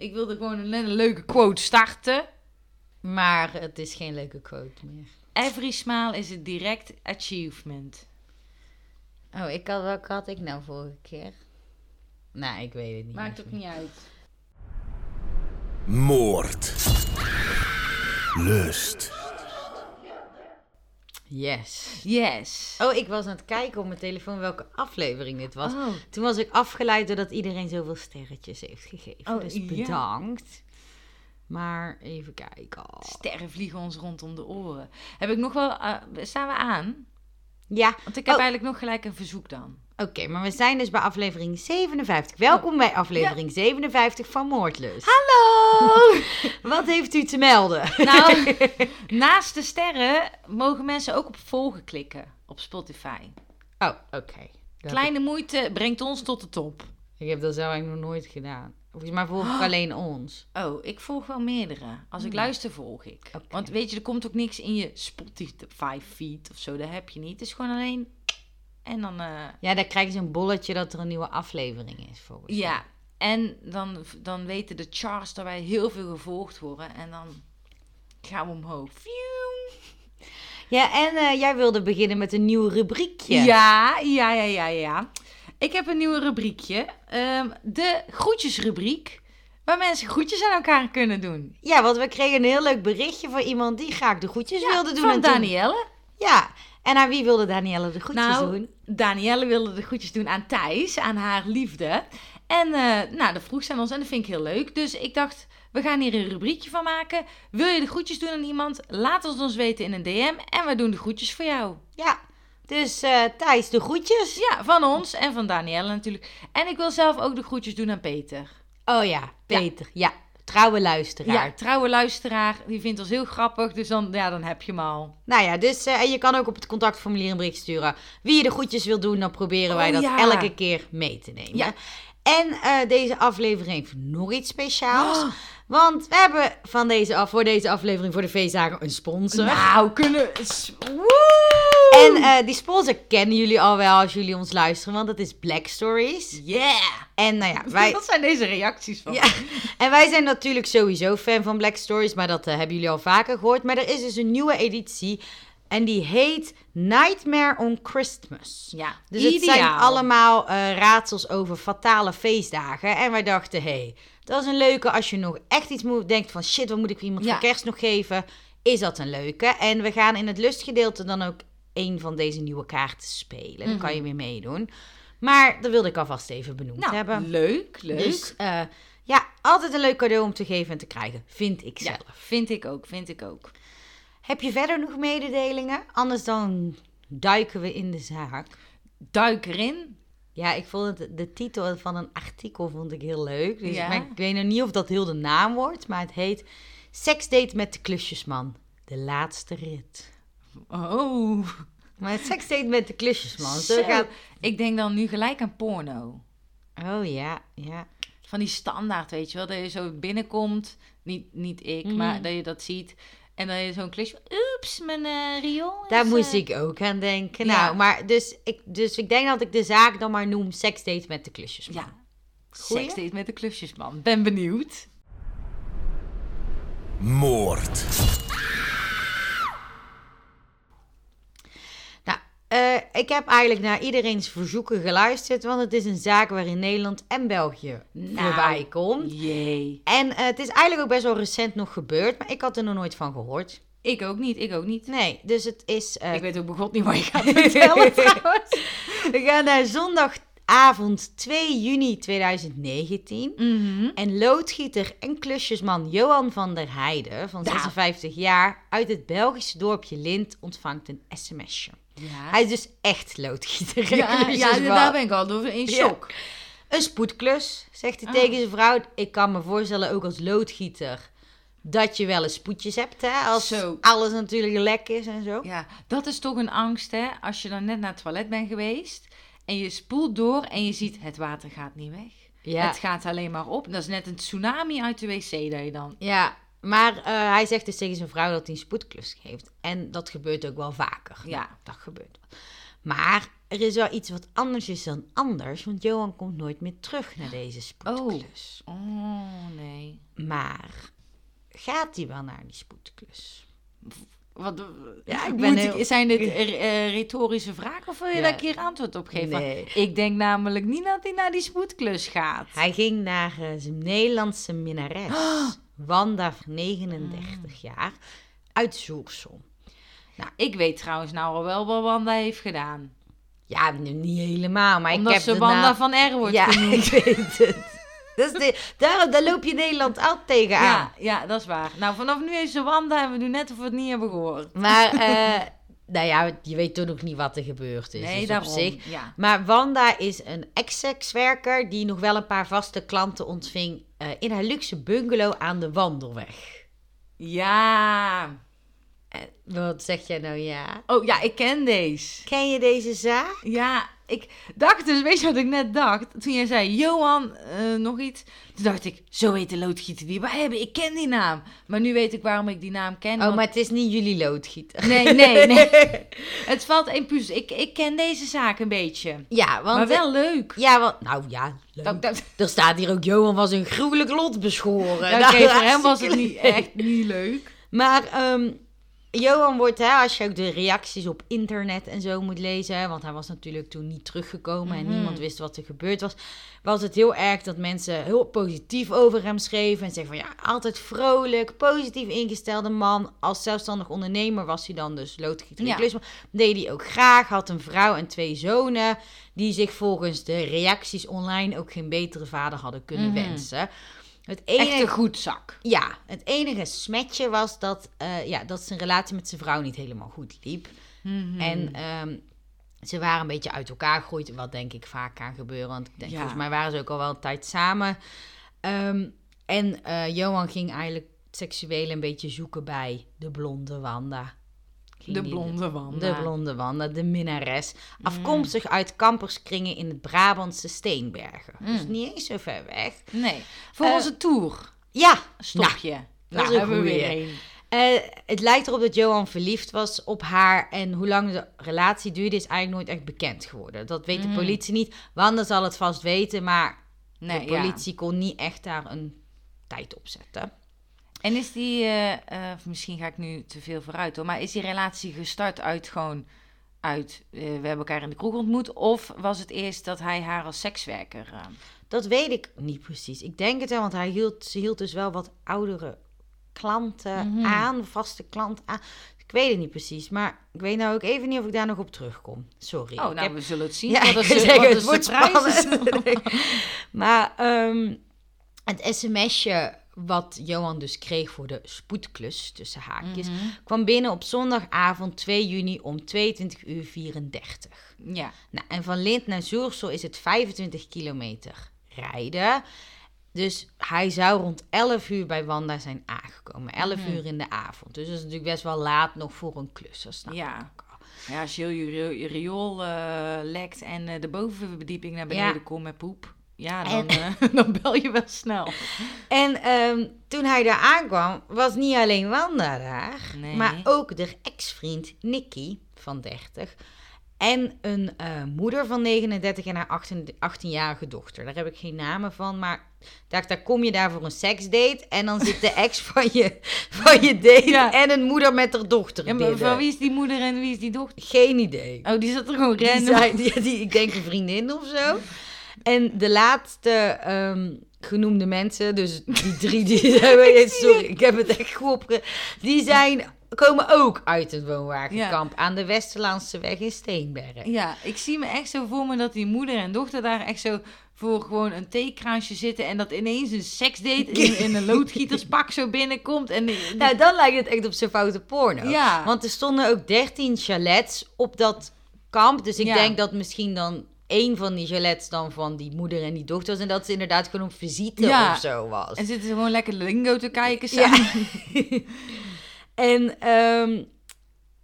Ik wilde gewoon een, leuke quote starten. Maar het is geen leuke quote meer. Every smile is a direct achievement. Oh, ik had, welke had ik nou vorige keer? Nou, ik weet het niet. Maakt ook niet uit. Moord. Lust. Yes. Yes. Oh, ik was aan het kijken op mijn telefoon welke aflevering dit was. Oh. Toen was ik afgeleid doordat iedereen zoveel sterretjes heeft gegeven. Oh, dus ja. bedankt. Maar even kijken. Sterren vliegen ons rondom de oren. Heb ik nog wel... eh, staan we aan? Ja, Want ik heb Oh. eigenlijk nog gelijk een verzoek dan. Oké, maar we zijn dus bij aflevering 57. Welkom bij aflevering 57 van Moordlust. Hallo! Wat heeft u te melden? nou, naast de sterren mogen mensen ook op volgen klikken op Spotify. Oh, oké. Kleine moeite brengt ons tot de top. Ik heb dat zo eigenlijk nog nooit gedaan. Volgens mij volg ik alleen ons. Oh, ik volg wel meerdere. Als ik luister, volg ik. Hmm. Want weet je, er komt ook niks in je Spotify-feed of zo. Dat heb je niet. Het is gewoon alleen... En dan... eh, Ja, dan krijg je zo'n bolletje dat er een nieuwe aflevering is volgens mij. ja, en dan, dan weten de charts dat wij heel veel gevolgd worden. En dan gaan we omhoog. Ja, en eh, jij wilde beginnen met een nieuw rubriekje. Ja, ja, ja, ja, ja. Ik heb een nieuwe rubriekje. Ehm, de groetjesrubriek. Waar mensen groetjes aan elkaar kunnen doen. Ja, want we kregen een heel leuk berichtje van iemand die graag de groetjes wilde doen. Van En toen- Danielle. Ja, en aan wie wilde Danielle de groetjes Nou, doen? Danielle wilde de groetjes doen aan Thijs, aan haar liefde. En eh, nou, dat vroeg ze aan ons en dat vind ik heel leuk. Dus ik dacht, we gaan hier een rubriekje van maken. Wil je de groetjes doen aan iemand? Laat het ons weten in een DM en we doen de groetjes voor jou. Ja, dus eh Thijs, de groetjes. Ja, van ons en van Danielle natuurlijk. En ik wil zelf ook de groetjes doen aan Peter. Oh ja, Peter. Ja, trouwe luisteraar. Ja, trouwe luisteraar. Die vindt ons heel grappig, dus dan, ja, dan heb je hem al. Nou ja, dus eh, en je kan ook op het contactformulier een bericht sturen. Wie je de groetjes wil doen, dan proberen wij Oh, dat ja. elke keer mee te nemen. Ja. En eh, deze aflevering heeft nog iets speciaals. Oh. Want we hebben van deze af, voor deze aflevering voor de feestdagen een sponsor. Nou, kunnen... Woe! En eh, die sponsor kennen jullie al wel als jullie ons luisteren, want dat is Black Stories. Yeah! En nou ja, wij, Wat zijn deze reacties van? ja, en wij zijn natuurlijk sowieso fan van Black Stories, maar dat eh, hebben jullie al vaker gehoord. Maar er is dus een nieuwe editie en die heet Nightmare on Christmas. Ja, Dus het zijn allemaal eh, raadsels over fatale feestdagen. En wij dachten, hé, hey, dat is een leuke als je nog echt iets moet, denkt van shit, wat moet ik iemand Ja. voor kerst nog geven? Is dat een leuke? En we gaan in het lustgedeelte dan ook een van deze nieuwe kaarten spelen. Dan kan je weer meedoen. Maar dat wilde ik alvast even benoemd Mhm. Nou, hebben. leuk, leuk. Dus eh, ja, altijd een leuk cadeau om te geven en te krijgen, vind ik ja, zelf. vind ik ook, vind ik ook. Heb je verder nog mededelingen? Anders dan duiken we in de zaak. Duik erin. Ja, ik vond het, de titel van een artikel vond ik heel leuk. Dus Ja? maar ik weet nog niet of dat heel de naam wordt, maar het heet Seksdate met de klusjesman. De laatste rit. Oh. Maar het seksdate met de klusjesman. Zo Zo. gaat... Ik denk dan nu gelijk aan porno. Oh ja, ja. Van die standaard, weet je wel. Dat je zo binnenkomt. Niet, niet ik, Mhm. maar dat je dat ziet. En dan je zo'n klusje. Oeps, mijn eh riool. is, Daar moest eh, ik ook aan denken. ja. Nou, maar dus ik, dus ik denk dat ik de zaak dan maar noem seksdate met de klusjesman. Ja. Goeie? Seksdate met de klusjesman. Ben benieuwd. Moord. Nou, eh, ik heb eigenlijk naar iedereen's verzoeken geluisterd, want het is een zaak waarin Nederland en België Nou. voorbij komt. Jee. En eh, het is eigenlijk ook best wel recent nog gebeurd, maar ik had er nog nooit van gehoord. Ik ook niet, ik ook niet. Nee, dus het is... eh, Ik weet ook begot niet wat je gaat vertellen trouwens. We gaan naar zondagavond 2 juni 2019. Mhm. En loodgieter en klusjesman Johan van der Heijden, van Ja. 56 jaar, uit het Belgische dorpje Lint, ontvangt een sms'je. Ja. Hij is dus echt loodgieter. Ja, ja, klusjesman. daar ben ik al door in Ja. shock. Een spoedklus, zegt hij Ah. tegen zijn vrouw. Ik kan me voorstellen, ook als loodgieter, dat je wel eens spoedjes hebt. Hè? Als Zo. alles natuurlijk lek is en zo. Ja, dat is toch een angst, hè? Als je dan net naar het toilet bent geweest en je spoelt door en je ziet het water gaat niet weg. Ja. Het gaat alleen maar op. Dat is net een tsunami uit de wc dat je dan. Ja, maar eh, hij zegt dus tegen zijn vrouw dat hij een spoedklus geeft. En dat gebeurt ook wel vaker. Ja. Nou, dat gebeurt wel. Maar er is wel iets wat anders is dan anders. Want Johan komt nooit meer terug naar deze spoedklus. Oh, nee. Maar gaat hij wel naar die spoedklus? Wat, Ja, ik ben heel- zijn dit eh, retorische vragen of wil je Ja. daar een keer antwoord op geven? Nee. Ik denk namelijk niet dat hij naar die spoedklus gaat. Hij ging naar eh, zijn Nederlandse minnares, Wanda, 39 jaar, uit Zoersel. Ik weet trouwens nou al wel wat Wanda heeft gedaan. Ja, nu niet helemaal, maar Omdat ik heb ze Wanda naam- van R wordt Ja, genoemd. ik weet het. Dat is de, daar, daar loop je Nederland altijd tegenaan. Ja, ja, dat is waar. Nou, vanaf nu is ze Wanda en we doen net of we het niet hebben gehoord. Maar, eh, nou ja, je weet toch nog niet wat er gebeurd is. Nee, dus op daarom. zich. Ja. Maar Wanda is een ex-sexwerker die nog wel een paar vaste klanten ontving eh, in haar luxe bungalow aan de Wandelweg. ja. Eh, wat zeg jij nou ja? Oh ja, ik ken deze. Ken je deze zaak? Ja, ik dacht dus, weet je wat ik net dacht? Toen jij zei, Johan, eh, nog iets. Toen dacht ik, zo heet de loodgieter die wij hebben. Ik ken die naam. Maar nu weet ik waarom ik die naam ken. Oh, want- maar het is niet jullie loodgieter. Nee, nee, nee. Het valt één puzzel. Ik, ik ken deze zaak een beetje. Ja, want... maar wel leuk. Ja, want... Nou ja. Dat, dat, Er staat hier ook, Johan was een gruwelijk lot beschoren. ja, oké, voor hem was het niet echt niet leuk. Maar ehm, Johan wordt, hè, als je ook de reacties op internet en zo moet lezen, want hij was natuurlijk toen niet teruggekomen en Mhm. niemand wist wat er gebeurd was, was het heel erg dat mensen heel positief over hem schreven en zeggen van ja, altijd vrolijk, positief ingestelde man. Als zelfstandig ondernemer was hij dan dus loodgieter Ja. klusman. Deed hij ook graag, had een vrouw en twee zonen die zich volgens de reacties online ook geen betere vader hadden kunnen Mhm. wensen. Het Echt enige een goed zak. ja, het enige smetje was dat, eh, ja, dat zijn relatie met zijn vrouw niet helemaal goed liep. Mhm. En ehm, ze waren een beetje uit elkaar gegroeid, wat denk ik vaak kan gebeuren. Want ik denk, Ja. volgens mij waren ze ook al wel een tijd samen. Ehm, en eh, Johan ging eigenlijk seksueel een beetje zoeken bij de blonde Wanda. De blonde Wanda. De blonde Wanda, de minnares. Afkomstig uit kamperskringen in het Brabantse Steenbergen. Dus Mm. niet eens zo ver weg. Nee, voor Eh, onze tour. Ja, Stopje. nou, hebben we weer een. Eh, het lijkt erop dat Johan verliefd was op haar. En hoe lang de relatie duurde, is eigenlijk nooit echt bekend geworden. Dat weet de politie niet. Wanda zal het vast weten, maar Nee, de ja. politie kon niet echt daar een tijd op zetten. En is die, eh, eh, misschien ga ik nu te veel vooruit hoor, maar is die relatie gestart uit gewoon uit, eh, we hebben elkaar in de kroeg ontmoet, of was het eerst dat hij haar als sekswerker... Dat weet ik niet precies. Ik denk het wel, want hij hield, ze hield dus wel wat oudere klanten Mhm. aan, vaste klanten aan. Ik weet het niet precies, maar ik weet nou ook even niet of ik daar nog op terugkom. Sorry. Oh, nou, heb- we zullen het zien. Ja, zeggen, wat het wordt spannend. maar ehm, het sms'je wat Johan dus kreeg voor de spoedklus, tussen haakjes, Mhm. kwam binnen op zondagavond 2 juni om 22 uur 34. Ja, Nou, en van Lint naar Zoersel is het 25 kilometer rijden. Dus hij zou rond 11 uur bij Wanda zijn aangekomen. 11 Mhm. uur in de avond. Dus dat is natuurlijk best wel laat nog voor een klus. Dat snap Ja. ik ja als je je, rio- je riool eh, lekt en eh, de bovenverdieping naar beneden Ja. komt met poep, ja, En- dan, eh, dan bel je wel snel. En ehm, toen hij daar aankwam, was niet alleen Wanda daar, Nee. maar ook de ex-vriend Nicky van 30. En een eh, moeder van 39 en haar 18 18-jarige dochter. Daar heb ik geen namen van, maar dacht, daar kom je daar voor een seksdate. En dan zit de ex van je, van je date Ja. en een moeder met haar dochter Ja, binnen. van wie is die moeder en wie is die dochter? Geen idee. Oh, die zat er gewoon Die random. die, die- ik denk een vriendin of zo. En de laatste ehm, genoemde mensen, dus die drie die hebben, sorry, ik heb het echt goed. Die zijn, komen ook uit het woonwagenkamp aan de Westerlandse weg in Steenbergen. Ja, ik zie me echt zo voor me dat die moeder en dochter daar echt zo voor gewoon een theekransje zitten en dat ineens een seksdate in, in een loodgieterspak zo binnenkomt. En die- die- Nou, dan lijkt het echt op zijn foute porno. Ja. Want er stonden ook 13 chalets op dat kamp. Dus ik Ja. denk dat misschien dan één van die chalets dan van die moeder en die dochter was. En dat ze inderdaad gewoon visite Ja. of zo was. en zitten ze gewoon lekker lingo te kijken Ja. samen. En ehm,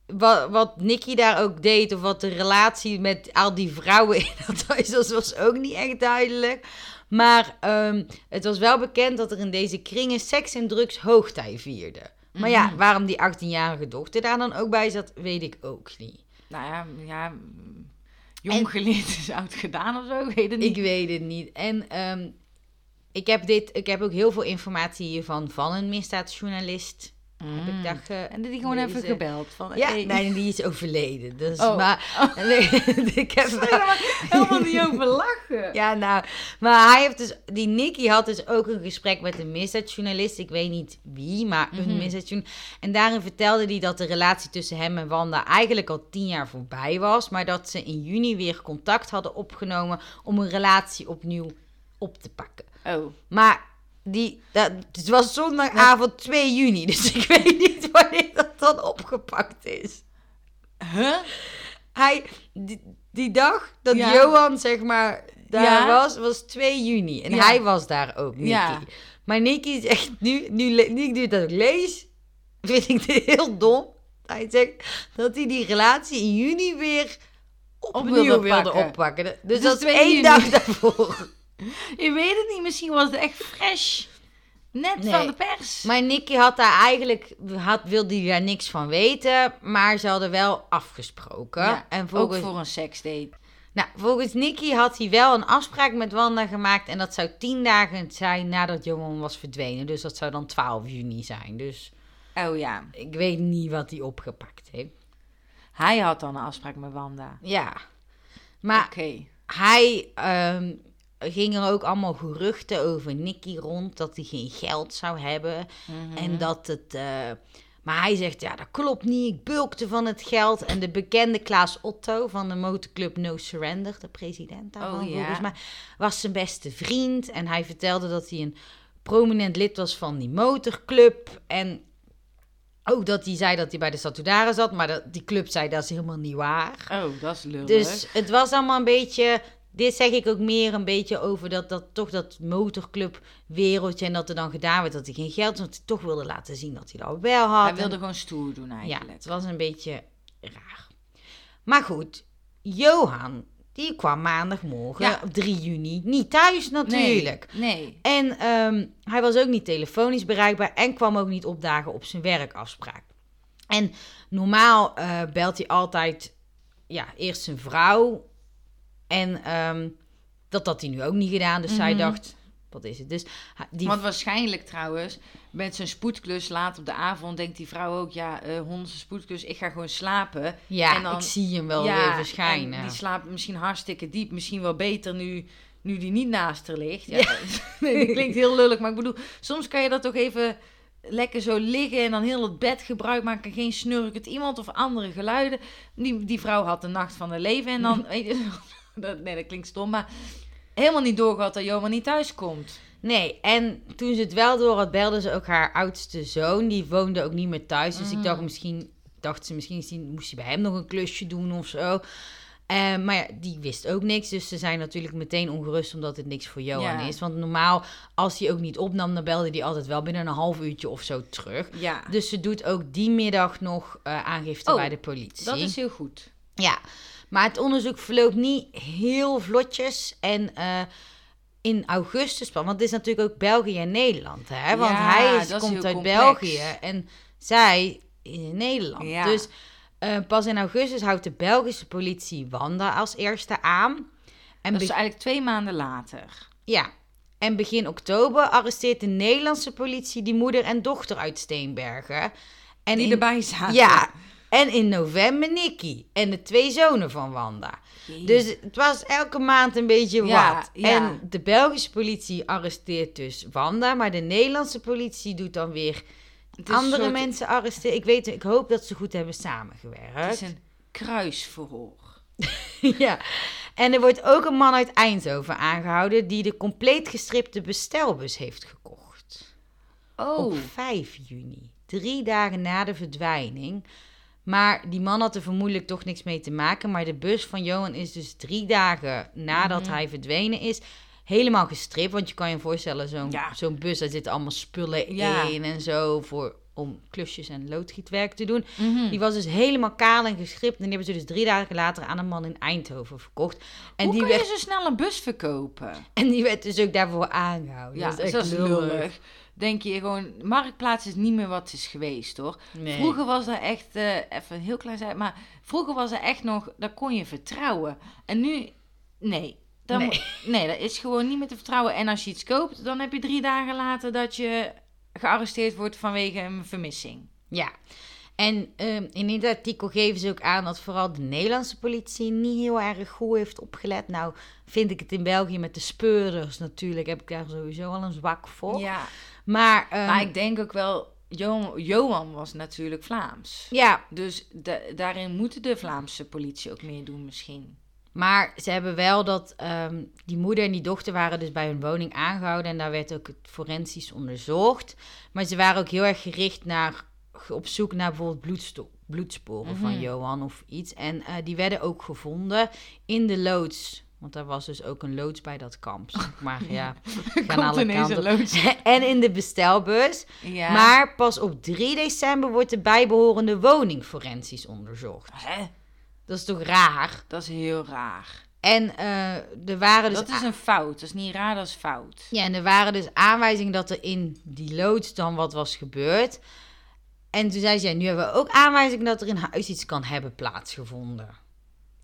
wat, wat Nicky daar ook deed, of wat de relatie met al die vrouwen in dat huis was, was ook niet echt duidelijk. Maar ehm, het was wel bekend dat er in deze kringen seks en drugs hoogtij vierden. Maar ja, Mhm. waarom die 18-jarige dochter daar dan ook bij zat, weet ik ook niet. Nou ja, ja jong geleerd is oud gedaan of zo, ik weet het niet. Ik weet het niet. En ehm, ik heb, dit, ik heb ook heel veel informatie hiervan van een misdaadjournalist. Heb ik dat ge- En die gewoon even gebeld. Van, Ja, hey, nee, die is overleden. Dus, Oh. maar, nee, ik heb helemaal niet over lachen. Ja, nou, maar hij heeft dus, die Nicky had dus ook een gesprek met een misdaadjournalist. Ik weet niet wie, maar een Mhm. misdaadjournalist. En daarin vertelde hij dat de relatie tussen hem en Wanda eigenlijk al tien jaar voorbij was. Maar dat ze in juni weer contact hadden opgenomen om een relatie opnieuw op te pakken. Oh. Maar die, dat, het was zondagavond 2 juni, dus ik weet niet wanneer dat dan opgepakt is. Huh? Hij, die, die dag dat Ja. Johan, zeg maar, daar Ja. was, was 2 juni. En Ja. hij was daar ook, Nicky. Maar Nicky zegt, nu, nu, nu ik dit ook lees, vind ik dit heel dom. Hij zegt dat hij die relatie in juni weer opnieuw wilde wilde, pakken. oppakken. Dus, Dus dat is 2 één juni. dag daarvoor. Je weet het niet, misschien was het echt fresh. Net Nee. van de pers. Maar Nicky had daar eigenlijk, had, wilde hij daar niks van weten, maar ze hadden wel afgesproken. Ja, en Ook voor een seksdate. nou, volgens Nicky had hij wel een afspraak met Wanda gemaakt en dat zou tien dagen zijn nadat Johan was verdwenen. Dus dat zou dan 12 juni zijn. Dus Oh ja. ik weet niet wat hij opgepakt heeft. Hij had dan een afspraak met Wanda. Ja, maar Oké. hij ehm, ging er ook allemaal geruchten over Nicky rond dat hij geen geld zou hebben. Mhm. En dat het. eh, maar hij zegt, ja, dat klopt niet. Ik bulkte van het geld. En de bekende Klaas Otto van de motorclub No Surrender, de president daarvan Oh, ja. volgens mij, was zijn beste vriend. En hij vertelde dat hij een prominent lid was van die motorclub. En ook dat hij zei dat hij bij de Statudaren zat. Maar dat, die club zei, dat is helemaal niet waar. Oh, dat is lullig. Dus het was allemaal een beetje. Dit zeg ik ook meer een beetje over dat, dat toch dat motorclub wereldje. En dat er dan gedaan werd dat hij geen geld had. Toch wilde laten zien dat hij dat wel had. hij En- wilde gewoon stoer doen ja, eigenlijk. het was een beetje raar. Maar goed, Johan, die kwam maandagmorgen Ja. op 3 juni niet thuis natuurlijk. Nee. nee. En ehm, hij was ook niet telefonisch bereikbaar en kwam ook niet opdagen op zijn werkafspraak. En normaal eh, belt hij altijd ja, eerst zijn vrouw. En ehm, dat had hij nu ook niet gedaan. Dus zij Mhm. dacht, wat is het? Dus die Want waarschijnlijk trouwens, met zijn spoedklus laat op de avond, denkt die vrouw ook, ja, hondse spoedklus, ik ga gewoon slapen. ja, en dan- ik zie hem wel ja, weer en verschijnen. die slaapt misschien hartstikke diep, misschien wel beter nu, nu die niet naast haar ligt. Ja, nee, dat klinkt heel lullig, maar ik bedoel, soms kan je dat toch even lekker zo liggen en dan heel het bed gebruik maken, geen snurkend iemand of andere geluiden. Die, die vrouw had de nacht van haar leven en dan, weet je, dat, nee, dat klinkt stom, maar helemaal niet doorgehad dat Johan niet thuis komt. Nee, en toen ze het wel door had, belde ze ook haar oudste zoon. Die woonde ook niet meer thuis. Dus ik Mm. dacht misschien, dacht ze misschien moest hij bij hem nog een klusje doen of zo. Eh, maar ja, die wist ook niks. Dus ze zijn natuurlijk meteen ongerust omdat het niks voor Johan Ja. is. Want normaal, als hij ook niet opnam, dan belde hij altijd wel binnen een half uurtje of zo terug. Ja, Dus ze doet ook die middag nog eh, aangifte Oh, bij de politie. dat is heel goed. Ja, maar het onderzoek verloopt niet heel vlotjes. En eh, in augustus want het is natuurlijk ook België en Nederland, hè? Want Ja, hij is, komt uit complex. België en zij in Nederland. Ja. Dus eh, pas in augustus houdt de Belgische politie Wanda als eerste aan. En Dat is eigenlijk twee maanden later. ja. En begin oktober arresteert de Nederlandse politie die moeder en dochter uit Steenbergen. En die in- erbij zaten. Ja, en in november Nicky en de twee zonen van Wanda. Dus het was elke maand een beetje Ja, wat. ja. En de Belgische politie arresteert dus Wanda, maar de Nederlandse politie doet dan weer Het andere soort- mensen arresteren. Ik weet, ik hoop dat ze goed hebben Het samengewerkt. is een kruisverhoor. ja. En er wordt ook een man uit Eindhoven aangehouden die de compleet gestripte bestelbus heeft gekocht. Oh, Op 5 juni, drie dagen na de verdwijning. Maar die man had er vermoedelijk toch niks mee te maken. Maar de bus van Johan is dus drie dagen nadat Mhm. hij verdwenen is, helemaal gestript. Want je kan je voorstellen, zo'n Ja. zo'n bus, daar zitten allemaal spullen Ja. in en zo voor, om klusjes en loodgietwerk te doen. Mhm. Die was dus helemaal kaal en gestript. En die hebben ze dus drie dagen later aan een man in Eindhoven verkocht. En, Hoe die, kun je werd, zo snel een bus verkopen? en die werd dus ook daarvoor aangehouden. Ja, dat is dat echt is lullig. lullig. Denk je gewoon, Marktplaats is niet meer wat het is geweest, hoor. Nee. Vroeger was er echt, eh, even een heel klein zijde, maar vroeger was er echt nog, daar kon je vertrouwen. En nu, nee. Dan Nee. nee, dat is gewoon niet meer te vertrouwen. En als je iets koopt, dan heb je drie dagen later dat je gearresteerd wordt vanwege een vermissing. Ja. En ehm, in dit artikel geven ze ook aan dat vooral de Nederlandse politie niet heel erg goed heeft opgelet. Nou, vind ik het in België met de speurders natuurlijk, heb ik daar sowieso al een zwak voor. Ja, Maar, ehm, maar ik denk ook wel, Jo- Johan was natuurlijk Vlaams. ja, Dus da- daarin moet de Vlaamse politie ook meer doen misschien. Maar ze hebben wel dat ehm, die moeder en die dochter waren dus bij hun woning aangehouden en daar werd ook het forensisch onderzocht. Maar ze waren ook heel erg gericht naar op zoek naar bijvoorbeeld bloedsporen van Mhm. Johan of iets. En eh, die werden ook gevonden in de loods. Want daar was dus ook een loods bij dat kamp. Maar ja, gaan alle kanten. en in de bestelbus. Ja. Maar pas op 3 december wordt de bijbehorende woning forensisch onderzocht. Hè? Dat is toch raar? Dat is heel raar. En eh, er waren dus dat is een fout. Dat is niet raar, dat is fout. Ja, en er waren dus aanwijzingen dat er in die loods dan wat was gebeurd. En toen zei ze, ja, nu hebben we ook aanwijzingen dat er in huis iets kan hebben plaatsgevonden.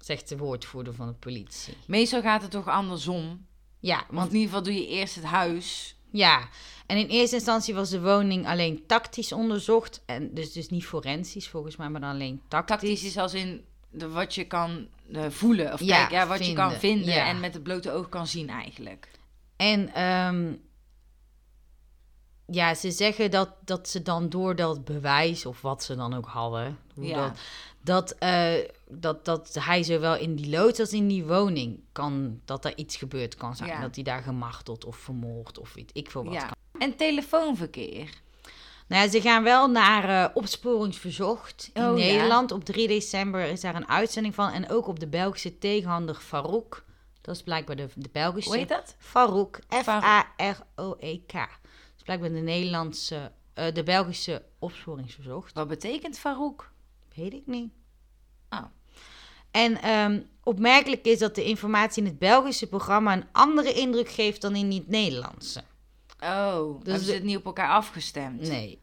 Zegt de woordvoerder van de politie. Meestal gaat het toch andersom. Ja, Want in ieder geval doe je eerst het huis. ja. En in eerste instantie was de woning alleen tactisch onderzocht. En dus, dus niet forensisch volgens mij, maar dan alleen tactisch. Tactisch is als in de, wat je kan voelen. Of Ja, kijk, ja, wat je kan vinden. Ja. en met het blote oog kan zien eigenlijk. En ehm, ja, ze zeggen dat, dat ze dan door dat bewijs, of wat ze dan ook hadden, hoe Ja. dat, dat, eh, dat, dat hij zowel in die loods als in die woning kan, dat er iets gebeurd kan zijn. Ja. Dat hij daar gemarteld of vermoord of weet ik veel wat Ja. kan. En telefoonverkeer. Nou ja, ze gaan wel naar eh, opsporingsverzocht in Oh, ja. Nederland. Op 3 december is daar een uitzending van. En ook op de Belgische tegenhander Farouk. Dat is blijkbaar de, de Belgische. Hoe heet dat? Farouk. Farouk. F-A-R-O-E-K. Dat is blijkbaar de Nederlandse, eh, de Belgische opsporingsverzocht. Wat betekent Farouk? Weet ik niet. Oh. En ehm, opmerkelijk is dat de informatie in het Belgische programma een andere indruk geeft dan in het Nederlandse. Oh, dus ze het niet op elkaar afgestemd? Nee.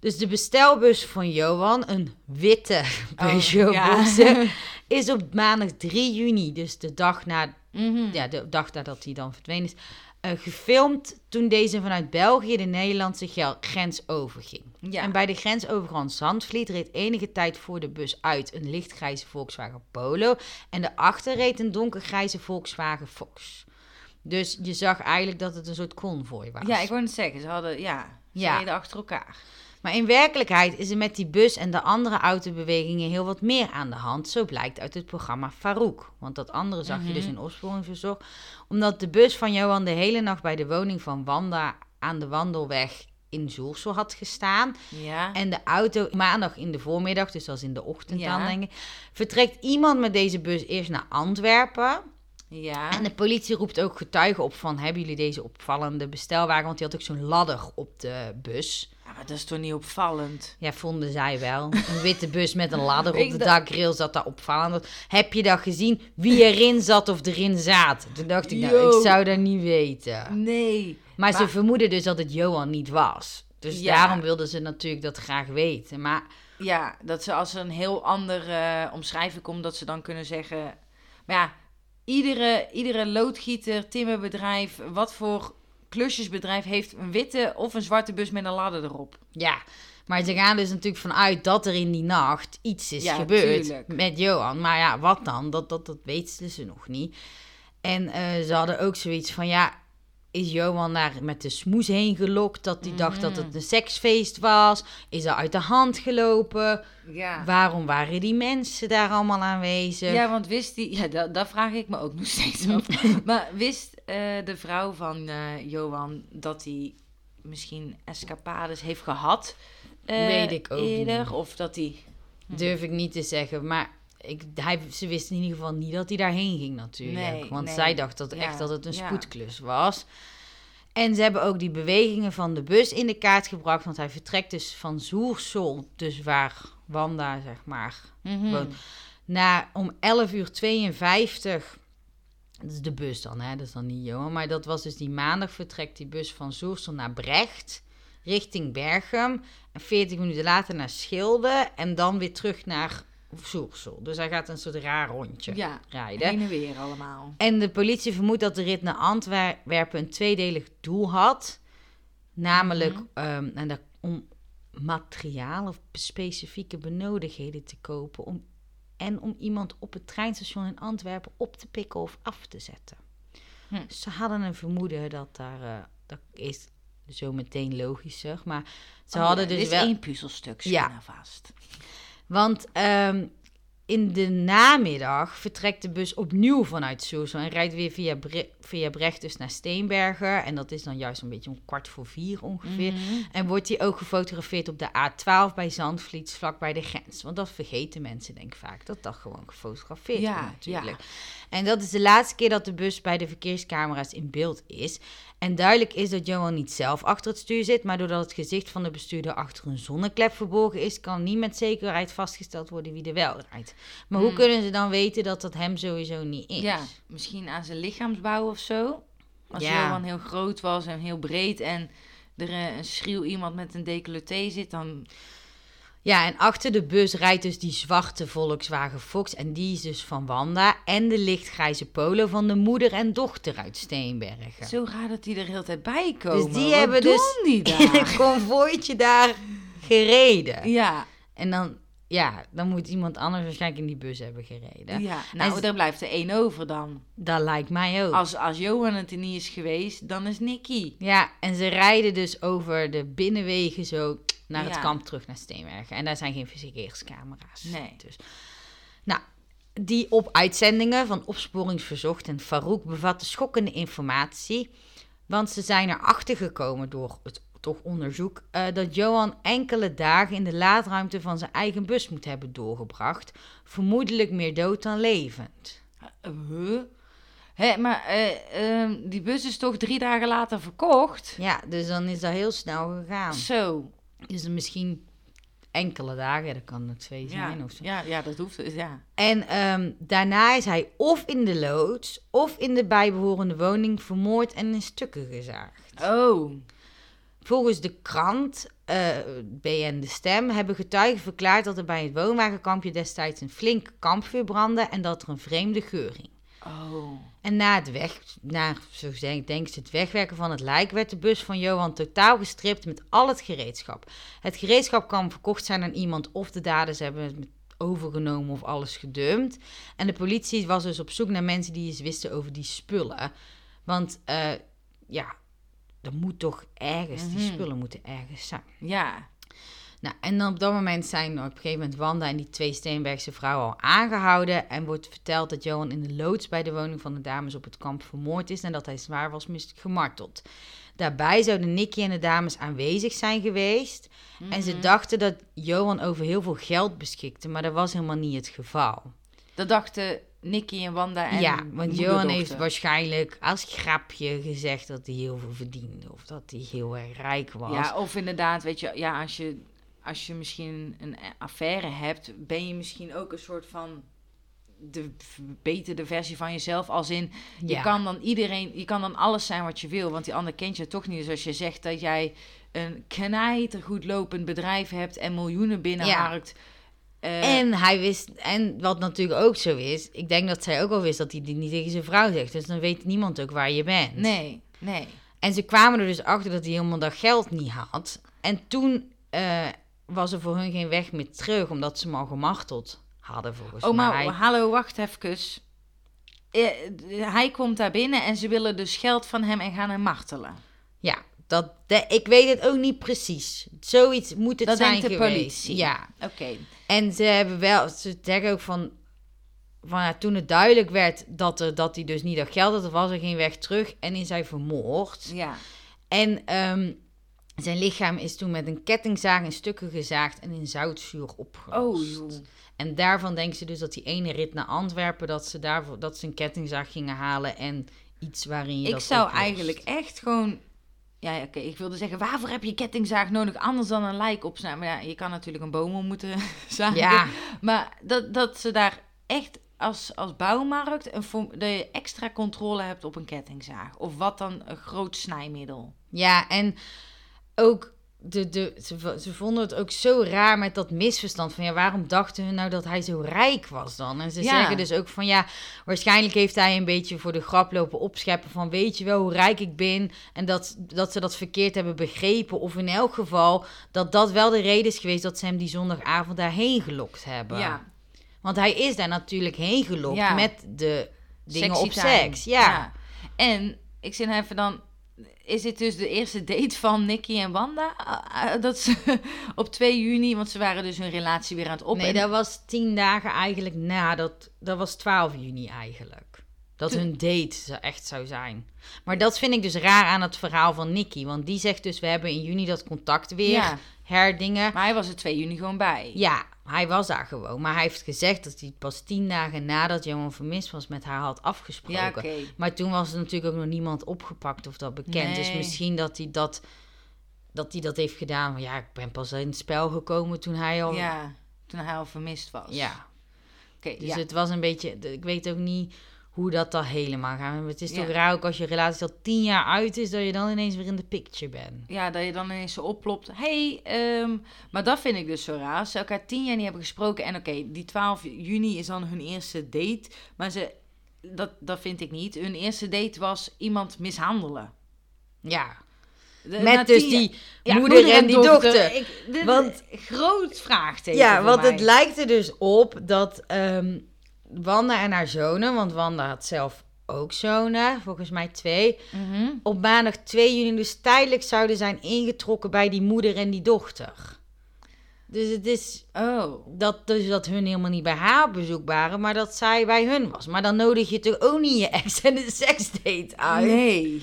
Dus de bestelbus van Johan, een witte Peugeot Oh, ja. Boxer, is op maandag 3 juni, dus de dag, na, Mhm. ja, de dag nadat hij dan verdwenen is, eh, gefilmd toen deze vanuit België de Nederlandse grens overging. Ja. En bij de grensovergang Zandvliet reed enige tijd voor de bus uit een lichtgrijze Volkswagen Polo en daarachter reed een donkergrijze Volkswagen Fox. Dus je zag eigenlijk dat het een soort konvooi was. Ja, ik wou net zeggen, ze hadden, ja, ze Ja. reden achter elkaar. Maar in werkelijkheid is er met die bus en de andere autobewegingen heel wat meer aan de hand. Zo blijkt uit het programma Farouk. Want dat andere zag je dus in opsporing verzocht. Omdat de bus van Johan de hele nacht bij de woning van Wanda aan de wandelweg in Zoersel had gestaan. Ja. En de auto maandag in de voormiddag, dus dat is in de ochtend Ja. dan denk ik, vertrekt iemand met deze bus eerst naar Antwerpen. ja. En de politie roept ook getuigen op van, hebben jullie deze opvallende bestelwagen? Want die had ook zo'n ladder op de bus. Maar dat is toch niet opvallend? Ja, vonden zij wel. Een witte bus met een ladder op de dakrail zat daar opvallend. Heb je dat gezien? Wie erin zat of erin zaten? Toen dacht ik, nou, Yo. ik zou dat niet weten. Nee. Maar, ze vermoeden dus dat het Johan niet was. Dus Ja. daarom wilden ze natuurlijk dat graag weten. Maar Ja, dat ze als er een heel andere eh, omschrijving komt, dat ze dan kunnen zeggen... Maar ja, iedere, iedere loodgieter, timmerbedrijf, wat voor klusjesbedrijf heeft een witte of een zwarte bus met een ladder erop. ja, maar ze gaan dus natuurlijk vanuit dat er in die nacht iets is Ja, gebeurd tuurlijk. met Johan. Maar ja, wat dan? Dat, dat, dat weten ze nog niet. En eh, ze hadden ook zoiets van, ja, is Johan daar met de smoes heen gelokt dat hij dacht dat Mhm. het een seksfeest was? Is er uit de hand gelopen? Ja. Waarom waren die mensen daar allemaal aanwezig? Ja, want wist die... Ja, dat, dat vraag ik me ook nog steeds af. maar wist eh, de vrouw van eh, Johan dat hij misschien escapades heeft gehad? eh, Weet ik ook eerder? niet. Of dat hij... Durf ik niet te zeggen, maar ik, hij, ze wisten in ieder geval niet dat hij daarheen ging natuurlijk. Nee, want nee. zij dacht dat Ja, echt dat het een ja. spoedklus was. En ze hebben ook die bewegingen van de bus in de kaart gebracht, want hij vertrekt dus van Zoersel, dus waar Wanda zeg maar woont, naar om 11 uur 52. Dat is de bus dan, hè? dat is dan niet Johan. Maar dat was dus die maandag vertrekt die bus van Zoersel naar Brecht, richting Berchem. En 40 minuten later naar Schilde. En dan weer terug naar Soersel. Dus hij gaat een soort raar rondje Ja, rijden. heen en weer allemaal. En de politie vermoedt dat de rit naar Antwerpen een tweedelig doel had. Namelijk Mhm. ehm, en dat, om materiaal of specifieke benodigdheden te kopen. Om, en om iemand op het treinstation in Antwerpen op te pikken of af te zetten. Hm. Ze hadden een vermoeden dat daar... eh, dat is zo meteen logischer. Maar ze Oh, hadden ja, dus wel... één puzzelstuk, ja. vast. Want ehm, in de namiddag vertrekt de bus opnieuw vanuit Soesel en rijdt weer via, Bre via Brecht dus naar Steenbergen. En dat is dan juist een beetje om kwart voor vier ongeveer. Mhm. En wordt hij ook gefotografeerd op de A12 bij Zandvliet, vlak bij de grens. Want dat vergeten mensen denk ik vaak, dat dat gewoon gefotografeerd Ja, wordt natuurlijk. ja. En dat is de laatste keer dat de bus bij de verkeerscamera's in beeld is. En duidelijk is dat Johan niet zelf achter het stuur zit, maar doordat het gezicht van de bestuurder achter een zonneklep verborgen is, kan niet met zekerheid vastgesteld worden wie er wel rijdt. Maar hoe Hmm. kunnen ze dan weten dat dat hem sowieso niet is? Ja, misschien aan zijn lichaamsbouw of zo. Als Ja. Johan heel groot was en heel breed en er eh, een schreeuw iemand met een decolleté zit, dan... Ja, en achter de bus rijdt dus die zwarte Volkswagen Fox. En die is dus van Wanda. En de lichtgrijze polo van de moeder en dochter uit Steenbergen. Zo raar dat die er heel tijd bij komen. Dus die Wat hebben dus die in een daar? konvooitje daar gereden. Ja, En dan, ja, dan moet iemand anders waarschijnlijk in die bus hebben gereden. ja. Nou, daar blijft er één over dan. Dat lijkt mij ook. Als, als Johan het er niet is geweest, dan is Nicky. Ja, en ze rijden dus over de binnenwegen zo naar het kamp terug naar Steenbergen. En daar zijn geen verkeerscamera's. Nee. Dus. Nou, die op uitzendingen van Opsporingsverzocht en Farouk bevatten schokkende informatie. Want ze zijn erachter gekomen door het toch onderzoek eh, dat Johan enkele dagen in de laadruimte van zijn eigen bus moet hebben doorgebracht. Vermoedelijk meer dood dan levend. Uh, huh? Hé, maar eh, ehm, die bus is toch drie dagen later verkocht? Ja, dus dan is dat heel snel gegaan. Zo. Dus misschien enkele dagen, dat kan er twee Ja, zijn of zo. ja, ja, dat hoeft. dus, Ja. En ehm, daarna is hij of in de loods of in de bijbehorende woning vermoord en in stukken gezaagd. Oh. Volgens de krant eh, BN De Stem hebben getuigen verklaard dat er bij het woonwagenkampje destijds een flink kampvuur brandde en dat er een vreemde geur hing. Oh. En na het weg, na, zo denk, denken ze, het wegwerken van het lijk, werd de bus van Johan totaal gestript met al het gereedschap. Het gereedschap kan verkocht zijn aan iemand of de daders hebben het overgenomen of alles gedumpt. En de politie was dus op zoek naar mensen die iets wisten over die spullen. Want eh, ja, er moet toch ergens, die Mhm. spullen moeten ergens zijn. Ja. Nou, en dan op dat moment zijn op een gegeven moment Wanda en die twee Steenbergse vrouwen al aangehouden. En wordt verteld dat Johan in de loods bij de woning van de dames op het kamp vermoord is en dat hij zwaar was gemarteld. Daarbij zouden Nicky en de dames aanwezig zijn geweest. En ze Mhm. dachten dat Johan over heel veel geld beschikte, maar dat was helemaal niet het geval. Dat dachten Nicky en Wanda en ja, want Johan heeft waarschijnlijk als grapje gezegd dat hij heel veel verdiende. Of dat hij heel erg rijk was. Ja, of inderdaad, weet je, ja, als je, als je misschien een affaire hebt, ben je misschien ook een soort van de verbeterde versie van jezelf. Als in, je Ja. kan dan iedereen, je kan dan alles zijn wat je wil, want die ander kent je toch niet. Dus als je zegt dat jij een knijter goed lopend bedrijf hebt en miljoenen binnenharkt. Eh, En hij wist, en wat natuurlijk ook zo is, ik denk dat zij ook al wist dat hij dit niet tegen zijn vrouw zegt. Dus dan weet niemand ook waar je bent. nee, nee. En ze kwamen er dus achter dat hij helemaal dat geld niet had. En toen eh, was er voor hun geen weg meer terug, omdat ze hem al gemarteld hadden volgens Oh, maar mij. hallo, wacht even. Eh, hij komt daar binnen en ze willen dus geld van hem en gaan hem martelen. Ja, dat, de- ik weet het ook niet precies. Zoiets moet het Dat zijn denkt de geweest. politie. Ja, Oké. En ze hebben wel, ze zeggen ook van, van ja, toen het duidelijk werd dat, er, dat hij dus niet dat geld had, was er geen weg terug en is hij vermoord. Ja. En ehm, zijn lichaam is toen met een kettingzaag in stukken gezaagd en in zoutzuur opgelost. Oh, joh. En daarvan denken ze dus dat die ene rit naar Antwerpen, dat ze daarvoor dat ze een kettingzaag gingen halen en iets waarin je Ik dat zou oplost. eigenlijk echt gewoon... Ja, oké, ik wilde zeggen, waarvoor heb je kettingzaag nodig anders dan een lijk opsnijden? Maar ja, je kan natuurlijk een boom om moeten zagen. Ja, Maar dat, dat ze daar echt als, als bouwmarkt een, dat je extra controle hebt op een kettingzaag. Of wat dan een groot snijmiddel. ja, en ook de, de, ze, ze vonden het ook zo raar met dat misverstand van ja, waarom dachten hun nou dat hij zo rijk was dan? En ze Ja. zeggen dus ook van ja, waarschijnlijk heeft hij een beetje voor de grap lopen opscheppen van weet je wel hoe rijk ik ben en dat, dat ze dat verkeerd hebben begrepen of in elk geval dat dat wel de reden is geweest dat ze hem die zondagavond daarheen gelokt hebben. Ja, Want hij is daar natuurlijk heen gelokt Ja. met de dingen Sexy op time. seks. Ja. En ik zit even dan. Is dit dus de eerste date van Nicky en Wanda? Ah, ah, Dat ze op 2 juni, want ze waren dus hun relatie weer aan het op. Nee, dat was tien dagen eigenlijk na. Dat, dat was 12 juni eigenlijk. Dat Toen- hun date echt zou zijn. Maar dat vind ik dus raar aan het verhaal van Nicky. Want die zegt dus, we hebben in juni dat contact weer Ja. Herdingen. Maar hij was er 2 juni gewoon bij. Ja, hij was daar gewoon. Maar hij heeft gezegd dat hij pas tien dagen nadat Johan vermist was met haar had afgesproken. Ja. Maar toen was er natuurlijk ook nog niemand opgepakt of dat bekend. Dus Nee. misschien dat hij dat, dat hij dat heeft gedaan. Maar ja, ik ben pas in het spel gekomen toen hij al... Ja, toen hij al vermist was. ja. Oké, Dus ja. het was een beetje, ik weet ook niet hoe dat dan helemaal gaat. Het is Ja. toch raar ook als je relatie al tien jaar uit is, dat je dan ineens weer in de picture bent. Ja, dat je dan ineens zo oplopt. hey, ehm, maar dat vind ik dus zo raar. Ze elkaar tien jaar niet hebben gesproken. En oké, die 12 juni is dan hun eerste date. Maar ze, dat, dat vind ik niet. Hun eerste date was iemand mishandelen. Ja, De- met dus die Ja, moeder, en die dochter. Ik, dit- Want- groot vraagteken. Ja, want mij. het lijkt er dus op dat ehm, Wanda en haar zonen, want Wanda had zelf ook zonen, volgens mij twee, Mhm. op maandag 2 juni dus tijdelijk zouden zijn ingetrokken bij die moeder en die dochter. Dus het is Oh. dat, dus dat hun helemaal niet bij haar op bezoek waren, maar dat zij bij hun was. Maar dan nodig je toch ook niet je ex en een seksdate uit. Nee.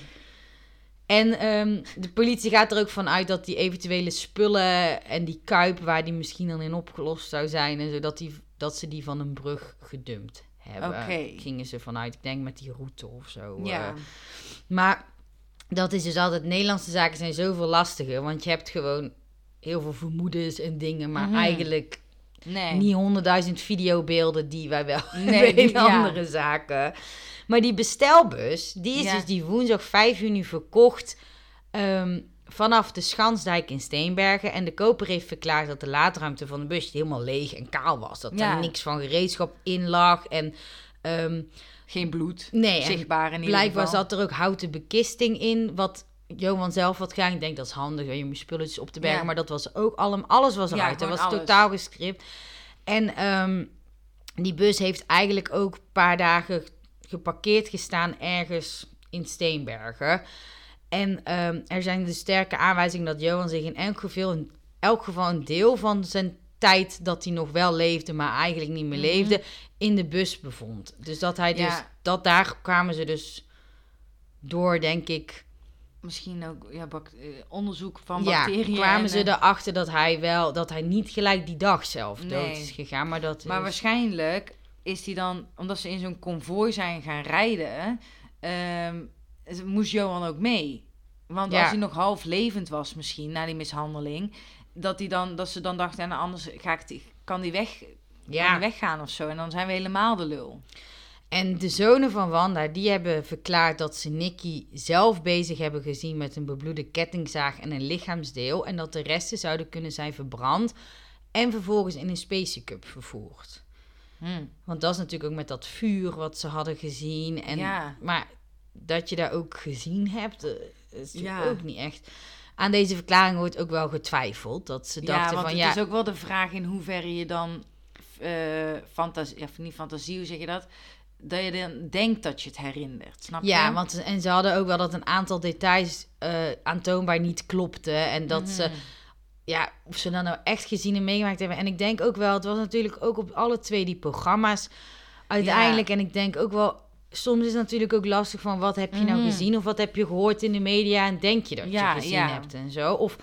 En ehm, de politie gaat er ook van uit dat die eventuele spullen en die kuip waar die misschien dan in opgelost zou zijn en zo, dat, die, dat ze die van een brug gedumpt hebben. Oké. Gingen ze vanuit, ik denk met die route of zo. Ja. eh. maar dat is dus altijd, Nederlandse zaken zijn zoveel lastiger, want je hebt gewoon heel veel vermoedens en dingen, maar Mhm. eigenlijk Nee. niet honderdduizend videobeelden die wij wel Nee, in ja. andere zaken. Maar die bestelbus, die is Ja. dus die woensdag 5 juni verkocht ehm, vanaf de Schansdijk in Steenbergen. En de koper heeft verklaard dat de laadruimte van de bus helemaal leeg en kaal was. Dat Ja. er niks van gereedschap in lag. En ehm, Geen bloed. nee, Zichtbaar in blijkbaar zat er ook houten bekisting in, wat... Johan zelf had gedaan. Ik denk dat is handig om je spulletjes op te bergen. Ja. Maar dat was ook allemaal... Alles was Ja, eruit. dat gewoon was alles. totaal gescript. En ehm, die bus heeft eigenlijk ook een paar dagen geparkeerd gestaan ergens in Steenbergen. En ehm, er zijn dus sterke aanwijzingen dat Johan zich in elk geval, in elk geval een deel van zijn tijd dat hij nog wel leefde, maar eigenlijk niet meer Mhm. leefde, in de bus bevond. Dus dat hij dus, Ja. dat daar kwamen ze dus door, denk ik. Misschien ook ja, eh, onderzoek van Ja, bacteriën. kwamen en, ze eh, erachter dat hij wel, dat hij niet gelijk die dag zelf dood is gegaan, maar dat Maar is- waarschijnlijk is hij dan, omdat ze in zo'n konvooi zijn gaan rijden, ehm, moest Johan ook mee. Want Ja. als hij nog half levend was misschien, na die mishandeling, dat, hij dan, dat ze dan dachten, en anders ga ik die, kan die weg, kan ja. die weggaan of zo. En dan zijn we helemaal de lul. En de zonen van Wanda, die hebben verklaard dat ze Nicky zelf bezig hebben gezien met een bebloede kettingzaag en een lichaamsdeel. En dat de resten zouden kunnen zijn verbrand en vervolgens in een Space Cup vervoerd. Hm. Want dat is natuurlijk ook met dat vuur wat ze hadden gezien. En, Ja. Maar dat je daar ook gezien hebt, eh, is natuurlijk Ja. ook niet echt. Aan deze verklaring wordt ook wel getwijfeld. Dat ze dachten van het ja, is ook wel de vraag in hoeverre je dan eh fantasie, of niet fantasie, hoe zeg je dat? Dat je dan denkt dat je het herinnert, snap je? Ja, want en ze hadden ook wel dat een aantal details eh, aantoonbaar niet klopten. En dat ze, Mhm. ja, of ze dan nou echt gezien en meegemaakt hebben. En ik denk ook wel, het was natuurlijk ook op alle twee die programma's uiteindelijk. En ik denk ook wel, soms is het natuurlijk ook lastig van wat heb je nou Mhm. gezien of wat heb je gehoord in de media en denk je dat Ja, je gezien ja. hebt en zo. Of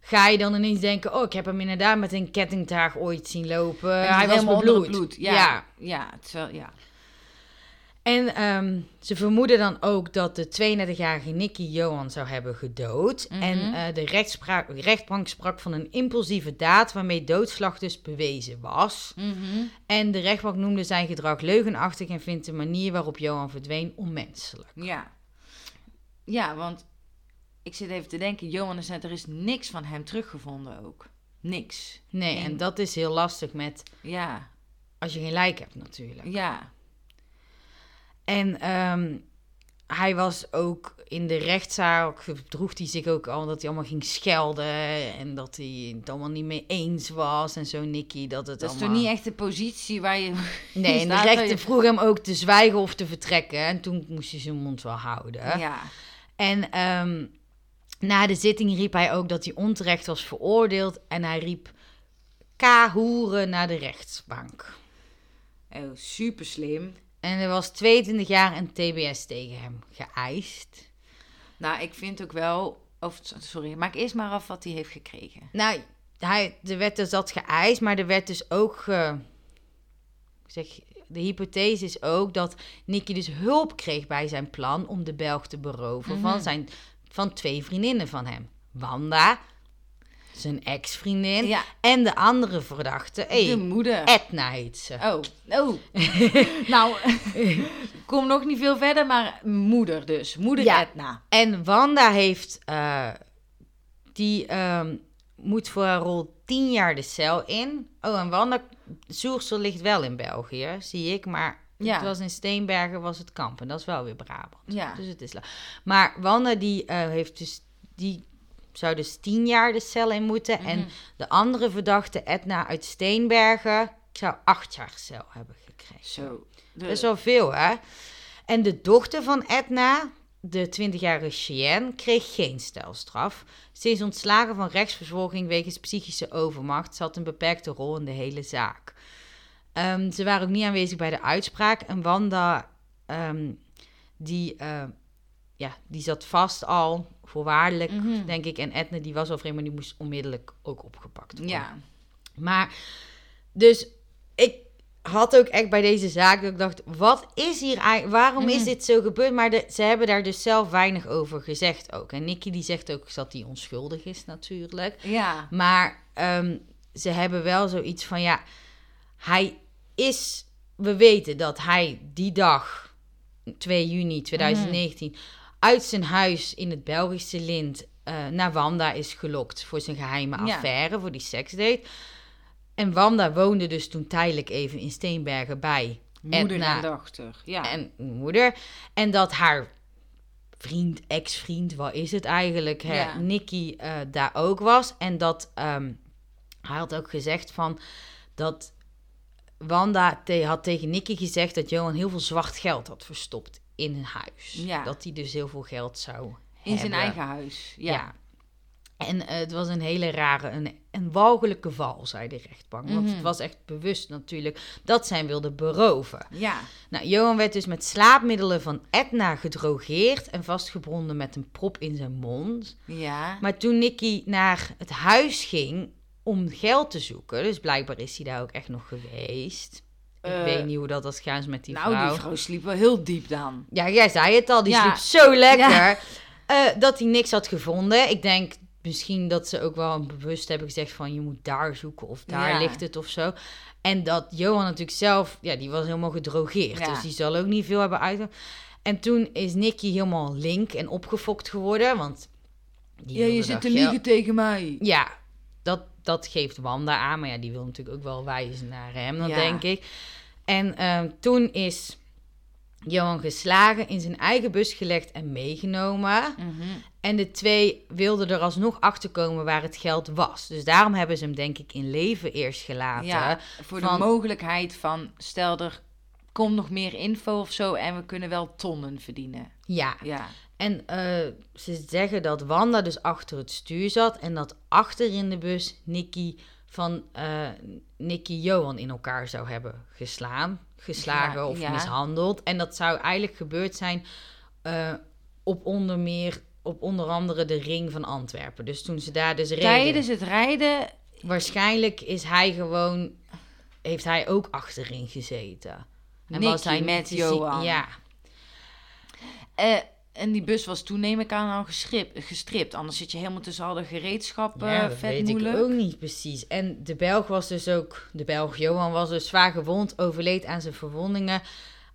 ga je dan ineens denken, oh, ik heb hem inderdaad met een kettingtaag ooit zien lopen. Ja, hij was bebloed. bloed. Ja, ja. ja. wel, ja. En ehm, ze vermoeden dan ook dat de 32-jarige Nicky Johan zou hebben gedood. Mhm. En eh, de rechtspraak, rechtbank sprak van een impulsieve daad waarmee doodslag dus bewezen was. Mhm. En de rechtbank noemde zijn gedrag leugenachtig en vindt de manier waarop Johan verdween onmenselijk. Ja. Ja, want ik zit even te denken, Johan is net, er is niks van hem teruggevonden ook. Niks. Nee, en dat is heel lastig met Ja, als je geen lijk hebt natuurlijk. ja. En ehm, hij was ook in de rechtszaal, droeg hij zich ook al dat hij allemaal ging schelden en dat hij het allemaal niet mee eens was en zo, Nicky. Dat het Dat is allemaal... toch niet echt de positie waar je... Nee, en de rechter je- vroeg hem ook te zwijgen of te vertrekken en toen moest hij zijn mond wel houden. Ja. En ehm, na de zitting riep hij ook dat hij onterecht was veroordeeld en hij riep K-hoeren naar de rechtsbank. Oh, super slim. En er was 22 jaar en TBS tegen hem geëist. Nou, ik vind ook wel... Of, sorry, maak eerst maar af wat hij heeft gekregen. Nou, hij, er werd dus dat geëist, maar er werd dus ook... ik zeg, de hypothese is ook dat Nicky dus hulp kreeg bij zijn plan om de Belg te beroven van, zijn, van twee vriendinnen van hem. Wanda, zijn ex-vriendin, Ja. en de andere verdachte, hey, De moeder. Edna heet ze. Oh, oh. nou, kom nog niet veel verder, maar moeder dus. Moeder Ja. Edna. En Wanda heeft, eh, die ehm, moet voor haar rol tien jaar de cel in. Oh, en Wanda Soersel ligt wel in België, zie ik. Maar Ja. het was in Steenbergen, was het Kampen. Dat is wel weer Brabant. Ja. Dus het is Maar Wanda die eh, heeft dus, die zou dus tien jaar de cel in moeten. Mhm. En de andere verdachte, Edna uit Steenbergen, zou acht jaar cel hebben gekregen. Zo. De, Dat is wel veel, hè? En de dochter van Edna, de 20-jarige Cheyenne, kreeg geen stelstraf. Ze is ontslagen van rechtsvervolging wegens psychische overmacht. Ze had een beperkte rol in de hele zaak. Ehm, ze waren ook niet aanwezig bij de uitspraak. En Wanda, ehm, die, eh, ja, die zat vast al, voorwaardelijk, Mhm. denk ik. En Edna, die was al vreemd, maar die moest onmiddellijk ook opgepakt worden. Ja. Maar, dus ik had ook echt bij deze zaak dat ik dacht, wat is hier eigenlijk, waarom is Mhm. dit zo gebeurd? Maar de, ze hebben daar dus zelf weinig over gezegd ook. En Nicky die zegt ook dat hij onschuldig is natuurlijk. Ja. Maar ehm, ze hebben wel zoiets van, ja, hij is, we weten dat hij die dag, 2 juni 2019, uit zijn huis in het Belgische Lint eh, naar Wanda is gelokt voor zijn geheime Ja. affaire, voor die seksdate. En Wanda woonde dus toen tijdelijk even in Steenbergen bij Moeder Edna en dochter. Ja. en moeder. En dat haar vriend, ex-vriend, wat is het eigenlijk, hè, Ja. Nicky eh, daar ook was. En dat ehm, hij had ook gezegd van dat Wanda te- had tegen Nicky gezegd dat Johan heel veel zwart geld had verstopt in een huis. Ja. Dat hij dus heel veel geld zou in zijn hebben. eigen huis. Ja. Ja. En eh, het was een hele rare, een, een walgelijke val, zei de rechtbank. Want Mhm. het was echt bewust natuurlijk dat zij wilde beroven. Ja. Nou, Johan werd dus met slaapmiddelen van Edna gedrogeerd en vastgebonden met een prop in zijn mond. Ja. Maar toen Nicky naar het huis ging om geld te zoeken, dus blijkbaar is hij daar ook echt nog geweest. Ik Eh, weet niet hoe dat was gaan met die nou, vrouw. die vrouw sliep wel heel diep dan. Ja, jij zei het al, die Ja. sliep zo lekker. Ja. eh, dat hij niks had gevonden. Ik denk misschien dat ze ook wel bewust hebben gezegd van je moet daar zoeken of daar Ja. ligt het of zo. En dat Johan natuurlijk zelf, ja, die was helemaal gedrogeerd. Ja. Dus die zal ook niet veel hebben uit. En toen is Nicky helemaal link en opgefokt geworden, want die Ja, je zit dat te liegen tegen mij. Ja, dat, geeft Wanda aan. Maar ja, die wil natuurlijk ook wel wijzen naar hem, dan Ja. denk ik. En ehm, toen is Johan geslagen, in zijn eigen bus gelegd en meegenomen. Mhm. En de twee wilden er alsnog achter komen waar het geld was. Dus daarom hebben ze hem denk ik in leven eerst gelaten. Ja, voor van- de mogelijkheid van, stel er komt nog meer info of zo en we kunnen wel tonnen verdienen. Ja. Ja. En eh, ze zeggen dat Wanda dus achter het stuur zat en dat achter in de bus Nicky van eh Nicky Johan in elkaar zou hebben geslaan, geslagen Ja, of ja. mishandeld. En dat zou eigenlijk gebeurd zijn eh, op onder meer op onder andere de ring van Antwerpen. Dus toen ze daar dus reden, Tijdens het rijden, waarschijnlijk is hij gewoon heeft hij ook achterin gezeten. En Nicky niet met Johan. Ja, eh, en die bus was toen neem ik aan al gestript, gestript. Anders zit je helemaal tussen al de gereedschappen, Ja, dat vet weet moeilijk. ik ook niet precies. En de Belg was dus ook, de Belg Johan was dus zwaar gewond, overleed aan zijn verwondingen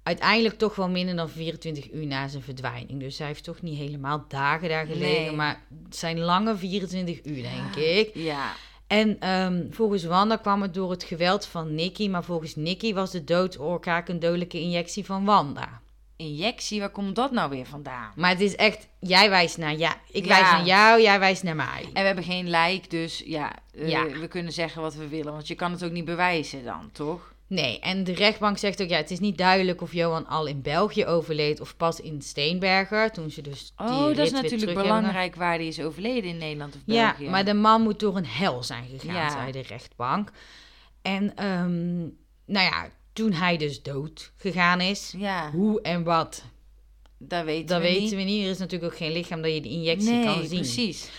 uiteindelijk toch wel minder dan 24 uur na zijn verdwijning. Dus hij heeft toch niet helemaal dagen daar gelegen, Nee. maar het zijn lange 24 uur, denk ik. Ja. En ehm, volgens Wanda kwam het door het geweld van Nicky, maar volgens Nicky was de doodoorzaak een dodelijke injectie van Wanda. Injectie, waar komt dat nou weer vandaan? Maar het is echt, jij wijst naar ja, ik Ja. wijs naar jou, jij wijst naar mij. En we hebben geen lijk, dus ja, eh, Ja. we kunnen zeggen wat we willen. Want je kan het ook niet bewijzen dan, toch? Nee, en de rechtbank zegt ook, ja, het is niet duidelijk of Johan al in België overleed of pas in Steenberger, toen ze dus die Oh, dat is natuurlijk belangrijk waar die is overleden in Nederland of Ja, België. maar de man moet door een hel zijn gegaan, Ja. zei de rechtbank. En, ehm, nou ja, toen hij dus dood gegaan is, Ja, hoe en wat, dat weten dat we weten niet. we niet. Er is natuurlijk ook geen lichaam dat je de injectie nee, kan zien. precies.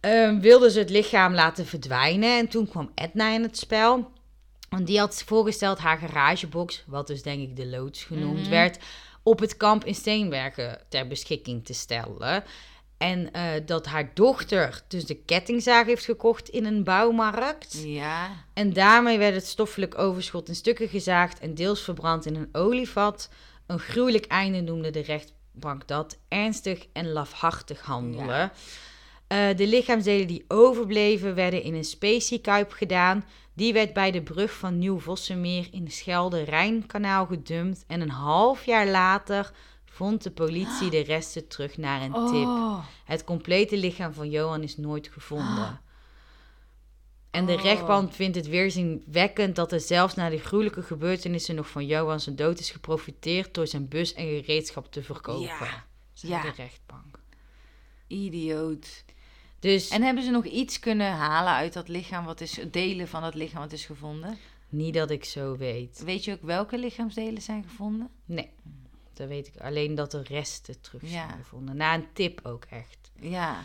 Ehm, wilden ze het lichaam laten verdwijnen. En toen kwam Edna in het spel. Want die had voorgesteld haar garagebox, wat dus denk ik de loods genoemd Mhm. werd, op het kamp in Steenbergen ter beschikking te stellen. En eh, dat haar dochter dus de kettingzaag heeft gekocht in een bouwmarkt. Ja, En daarmee werd het stoffelijk overschot in stukken gezaagd en deels verbrand in een olievat. Een gruwelijk einde noemde de rechtbank dat. Ernstig en lafhartig handelen. Ja. Eh, de lichaamsdelen die overbleven werden in een speciekuip gedaan. Die werd bij de brug van Nieuw-Vossemeer in Schelde-Rijnkanaal gedumpt. En een half jaar later vond de politie de resten terug naar een tip. Oh, Het complete lichaam van Johan is nooit gevonden. En de Oh. rechtbank vindt het weerzinwekkend dat er zelfs na de gruwelijke gebeurtenissen nog van Johan zijn dood is geprofiteerd door zijn bus en gereedschap te verkopen. Ja. zei Ja. de rechtbank. idioot. Dus En hebben ze nog iets kunnen halen uit dat lichaam, wat is, delen van dat lichaam wat is gevonden? niet dat ik zo weet. Weet je ook welke lichaamsdelen zijn gevonden? Nee, dat weet ik. Alleen dat er resten terug zijn Ja. gevonden. Na een tip ook echt. Ja,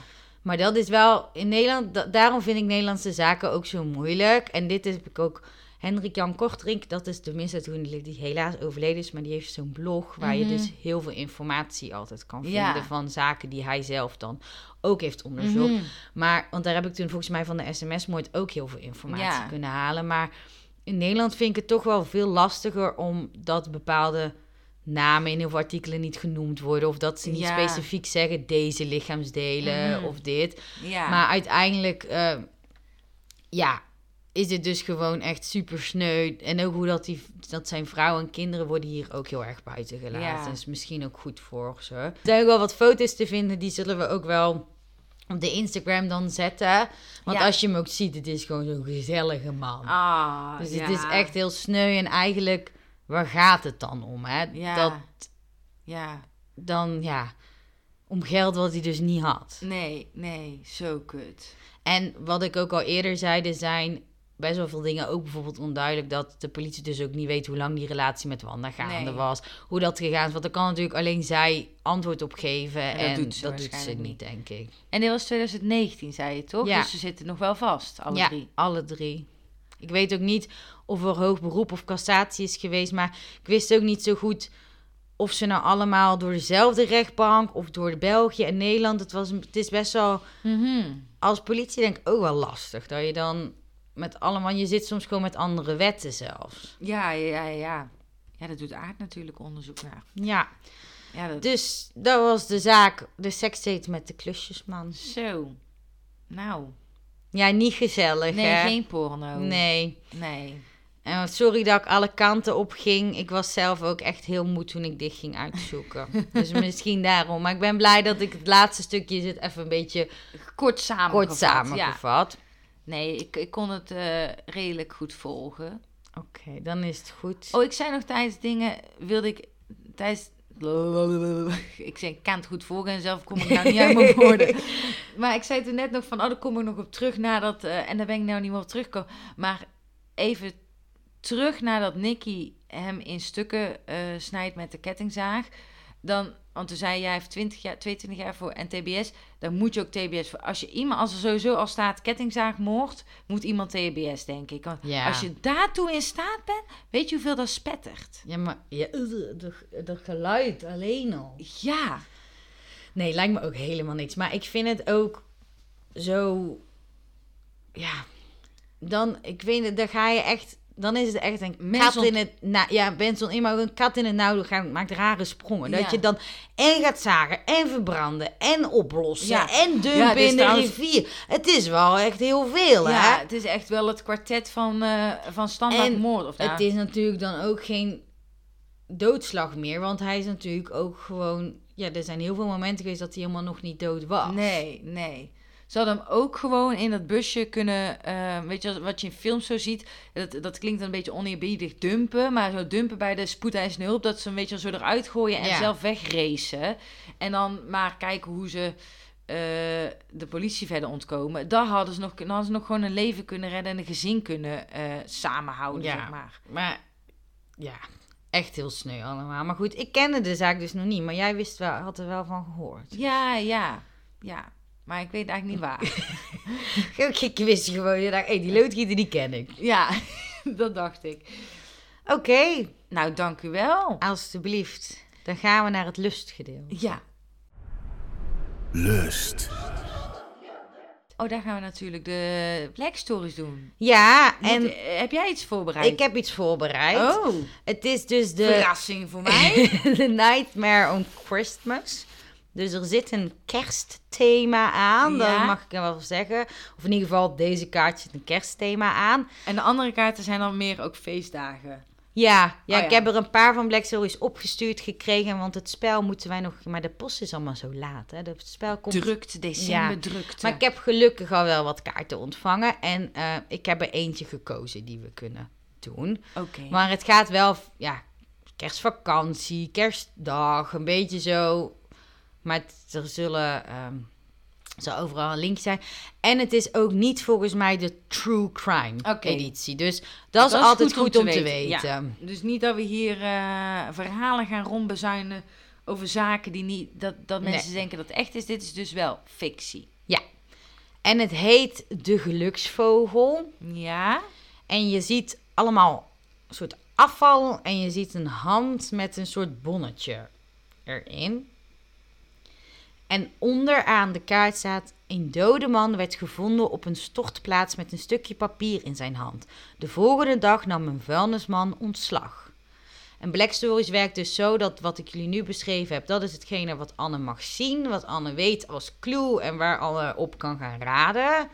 Maar dat is wel in Nederland, da- daarom vind ik Nederlandse zaken ook zo moeilijk. En dit heb ik ook. Hendrik Jan Kortrink, dat is de misdaadhoender die helaas overleden is, maar die heeft zo'n blog waar je Mhm. dus heel veel informatie altijd kan vinden Ja. van zaken die hij zelf dan ook heeft onderzocht. Mhm. Maar, want daar heb ik toen volgens mij van de sms-moord ook heel veel informatie Ja. kunnen halen. Maar in Nederland vind ik het toch wel veel lastiger omdat bepaalde namen in heel veel artikelen niet genoemd worden. Of dat ze niet Ja. specifiek zeggen deze lichaamsdelen Mhm. of dit. ja. Maar uiteindelijk, eh, ja, is het dus gewoon echt super sneu. En ook hoe dat, die, dat zijn vrouwen en kinderen worden hier ook heel erg buiten gelaten. Ja. Dat is misschien ook goed voor ze. Er zijn ook wel wat foto's te vinden, die zullen we ook wel op de Instagram dan zetten. Want Ja. als je hem ook ziet, het is gewoon zo'n gezellige man. ah, dus ja. het is echt heel sneu en eigenlijk, waar gaat het dan om? Hè? Ja. Dat Ja, dan, ja, om geld wat hij dus niet had. nee, nee, zo kut. En wat ik ook al eerder zei, er zijn best wel veel dingen ook bijvoorbeeld onduidelijk dat de politie dus ook niet weet hoe lang die relatie met Wanda gaande Nee. was. Hoe dat gegaan is. Want daar kan natuurlijk alleen zij antwoord op geven. En En, dat doet ze dat doet ze niet, denk ik. En dit was 2019, zei je toch? Ja. Dus ze zitten nog wel vast, alle ja, drie. alle drie. Ik weet ook niet of er hoog beroep of cassatie is geweest. Maar ik wist ook niet zo goed of ze nou allemaal door dezelfde rechtbank of door België en Nederland. Het, was, het is best wel Mhm. als politie denk ik ook wel lastig. Dat je dan met allemaal... Je zit soms gewoon met andere wetten zelfs. Ja, ja, ja, ja. Ja, dat doet Aard natuurlijk onderzoek naar. Ja, Ja, dat... dus dat was de zaak. De seksdate met de klusjesman. Zo. Nou. Ja, niet gezellig, Nee, hè? geen porno. Nee. Nee. En sorry dat ik alle kanten op ging. Ik was zelf ook echt heel moe toen ik dit ging uitzoeken. dus misschien daarom. Maar ik ben blij dat ik het laatste stukje zit even een beetje Kort samengevat. kort Ja. samengevat. Nee, ik, ik kon het eh, redelijk goed volgen. Oké, dan is het goed. Oh, ik zei nog tijdens dingen, wilde ik tijdens... Ik zei, ik kan het goed volgen en zelf kom ik nou niet uit mijn woorden. Maar ik zei toen net nog van, oh, daar kom ik nog op terug nadat... eh en daar ben ik nou niet meer op teruggekomen. Maar even terug nadat Nicky hem in stukken eh, snijdt met de kettingzaag. Dan, want toen zei jij, hij heeft 20 jaar, 22 jaar voor NTBS. Dan moet je ook TBS voor. Als je iemand, als er sowieso al staat kettingzaagmoord, moet iemand TBS, denk ik. Want Ja. als je daartoe in staat bent, weet je hoeveel dat spettert? Ja, maar ja, dat geluid alleen al. Ja. Nee, lijkt me ook helemaal niks. Maar ik vind het ook zo. Ja. Dan, ik weet het, dan ga je echt dan is het echt een kat in het... Nou, ja, Benson in, maar een kat in het nauw gaat, maakt rare sprongen. Dat Ja. je dan en gaat zagen en verbranden en oplossen Ja. en dumpen Ja, in de trouwens- rivier. Het is wel echt heel veel, hè? Het is echt wel het kwartet van, eh, van standaard En moord. Of nou, Het is natuurlijk dan ook geen doodslag meer, want hij is natuurlijk ook gewoon... Ja, er zijn heel veel momenten geweest dat hij helemaal nog niet dood was. Nee, nee. Ze hadden hem ook gewoon in dat busje kunnen, eh, weet je, wat je in films zo ziet, dat, dat klinkt dan een beetje oneerbiedig dumpen, maar zo dumpen bij de spoedeisende hulp, dat ze hem, weet je, zo eruit gooien en Ja. zelf wegracen. En dan maar kijken hoe ze eh, de politie verder ontkomen. Daar hadden ze nog, dan hadden ze nog gewoon een leven kunnen redden en een gezin kunnen eh, samenhouden, Ja. zeg maar. Maar ja, echt heel sneu allemaal. Maar goed, ik kende de zaak dus nog niet, maar jij wist wel, had er wel van gehoord. Ja, ja, ja. Maar ik weet eigenlijk niet waar. Ik, wist gewoon, je dacht, hey, die loodgieter die ken ik. ja, dat dacht ik. Oké, Nou, dank u wel. alstublieft. Dan gaan we naar het lustgedeelte. Ja. Lust. Oh, daar gaan we natuurlijk de Black Stories doen. Ja, En en heb jij iets voorbereid? ik heb iets voorbereid. Oh, Het is dus de, verrassing voor mij. The Nightmare on Christmas. Dus er zit een kerstthema aan, Ja. dat mag ik wel zeggen. Of in ieder geval, deze kaart zit een kerstthema aan. en de andere kaarten zijn dan meer ook feestdagen. Ja, ja, Oh, ik heb er een paar van Black Stories opgestuurd gekregen, want het spel moeten wij nog... Maar de post is allemaal zo laat, hè. Het spel komt... Drukte, december Ja. drukte. Maar ik heb gelukkig al wel wat kaarten ontvangen. En eh, ik heb er eentje gekozen die we kunnen doen. Oké. Maar het gaat wel, ja, kerstvakantie, kerstdag, een beetje zo. Maar het- er zullen, ehm, zal overal een link zijn. En het is ook niet volgens mij de true crime editie. Dus dat, is altijd goed, om te weten. Ja. Dus niet dat we hier eh, verhalen gaan rondbezuinen over zaken die niet... Dat, dat Nee. mensen denken dat het echt is. Dit is dus wel fictie. En het heet De Geluksvogel. Ja? En je ziet allemaal een soort afval. En je ziet een hand met een soort bonnetje erin. En onderaan de kaart staat: Een dode man werd gevonden op een stortplaats met een stukje papier in zijn hand. De volgende dag nam een vuilnisman ontslag. En Black Stories werkt dus zo dat wat ik jullie nu beschreven heb, dat is hetgene wat Anne mag zien, wat Anne weet als clue en waar Anne op kan gaan raden.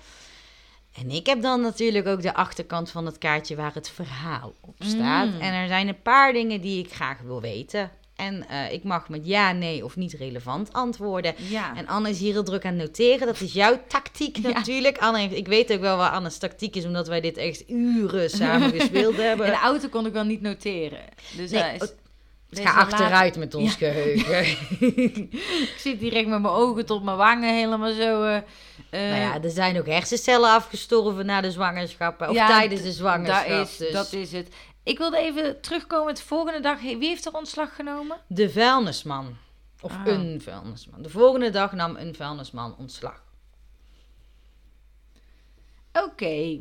En ik heb dan natuurlijk ook de achterkant van het kaartje waar het verhaal op staat. Mm. En er zijn een paar dingen die ik graag wil weten. En eh, ik mag met ja, nee of niet relevant antwoorden. Ja. En Anne is hier heel druk aan het noteren. Dat is jouw tactiek Ja. natuurlijk. Anne, heeft- ik weet ook wel wat Anne's tactiek is, omdat wij dit echt uren samen gespeeld hebben. In de auto kon ik wel niet noteren. Dus Nee, eh, is, oh, Ga later- achteruit met ons geheugen. Ik zit direct met mijn ogen tot mijn wangen helemaal zo. eh, nou ja, er zijn ook hersencellen afgestorven na de zwangerschap. Of tijdens de zwangerschap. Dat is, dus. dat is het. Ik wilde even terugkomen de volgende dag. Wie heeft er ontslag genomen? De vuilnisman. Of Ah. een vuilnisman. De volgende dag nam een vuilnisman ontslag. Oké.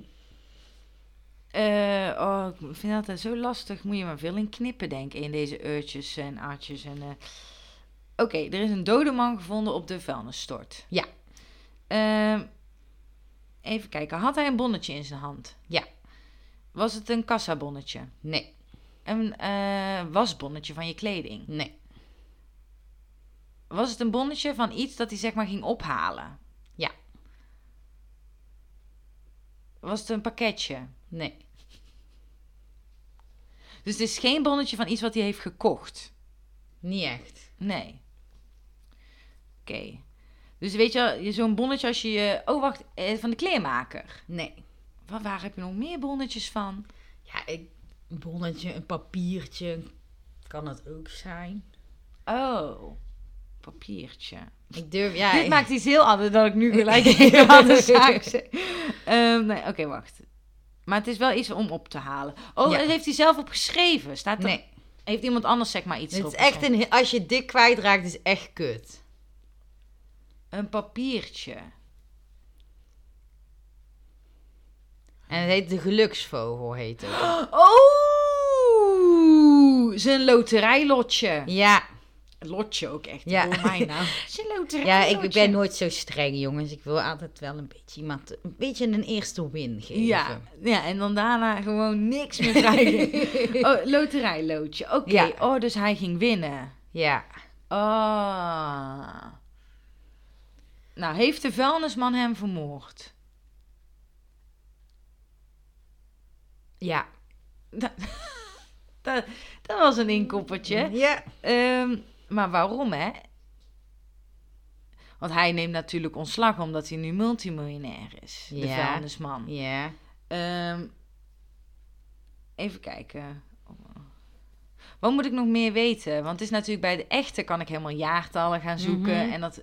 Eh, oh, ik vind dat zo lastig. Moet je maar veel in knippen, denk ik, in deze uurtjes en artjes. En, eh. Oké, er is een dode man gevonden op de vuilnisstort. Ja. Ehm, even kijken. Had hij een bonnetje in zijn hand? Ja. Was het een kassabonnetje? Nee, Een eh, wasbonnetje van je kleding? nee, Was het een bonnetje van iets dat hij zeg maar ging ophalen? Ja. Was het een pakketje? nee, Dus het is geen bonnetje van iets wat hij heeft gekocht. niet echt. Nee. Oké. Dus weet je zo'n bonnetje als je je... Oh, wacht. eh, Van de kleermaker. Nee. Waar, waar heb je nog meer bonnetjes van? Ja, ik, een bonnetje, een papiertje. Kan het ook zijn. Oh. Papiertje. Ik durf, ja. Dit ik- maakt iets heel anders dan ik nu gelijk andere zaak zeg. Ehm, nee, oké, wacht. Maar het is wel iets om op te halen. Oh, Ja. dat heeft hij zelf opgeschreven. Staat er... Nee, Heeft iemand anders zeg maar iets het is echt een, als je dit kwijtraakt, is echt kut. Een papiertje. En het heet de geluksvogel, heet het. Oh! Zijn loterijlotje. Ja, Lotje ook echt. Ja. Mij nou. Een loterij, Ja, ik, ben nooit zo streng, jongens. Ik wil altijd wel een beetje iemand, een beetje een eerste win geven. Ja, ja, en dan daarna gewoon niks meer krijgen. oh, loterijloodje. Oké, Ja. oh, dus hij ging winnen. Ja. Oh. Nou, heeft de vuilnisman hem vermoord? Ja. Dat, dat, dat was een inkoppertje. Ja. Ehm, maar waarom, hè? Want hij neemt natuurlijk ontslag omdat hij nu multimiljonair is. De Ja. vuilnisman. Ja. Ehm, even kijken. Wat moet ik nog meer weten? Want het is natuurlijk bij de echte kan ik helemaal jaartallen gaan zoeken. Mhm. En dat,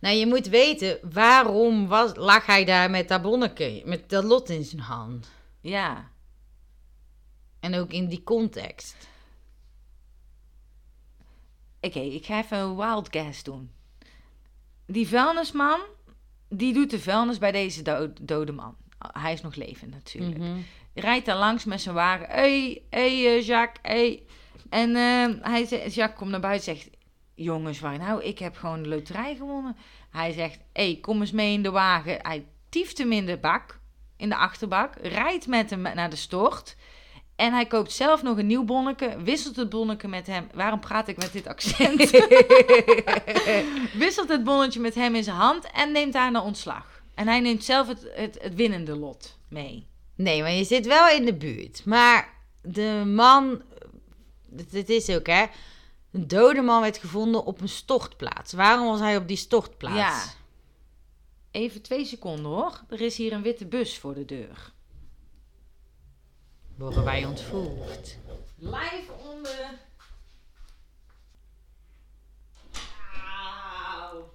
Nou, je moet weten, waarom was, lag hij daar met dat bonneke, met dat lot in zijn hand? ja. En ook in die context. Oké, ik ga even een wild guess doen. Die vuilnisman, die doet de vuilnis bij deze do- dode man. Hij is nog levend natuurlijk. Mhm. Rijdt daar langs met zijn wagen. Hé, hey, hey, eh, Jacques, hey. En eh, hij zegt, Jacques komt naar buiten en zegt... Jongens, waar nou? Ik heb gewoon de loterij gewonnen. Hij zegt, hé, hey, kom eens mee in de wagen. Hij tieft hem in de bak, in de achterbak. Rijdt met hem naar de stort. En hij koopt zelf nog een nieuw bonneke. Wisselt het bonneke met hem. Waarom praat ik met dit accent? wisselt het bonnetje met hem in zijn hand en neemt daarna ontslag. En hij neemt zelf het, het, het winnende lot mee. Nee, maar je zit wel in de buurt. Maar de man, dit, dit is ook hè, een dode man werd gevonden op een stortplaats. Waarom was hij op die stortplaats? Ja. Even twee seconden hoor. Er is hier een witte bus voor de deur. Worden wij ontvoerd? Live onder. Wauw.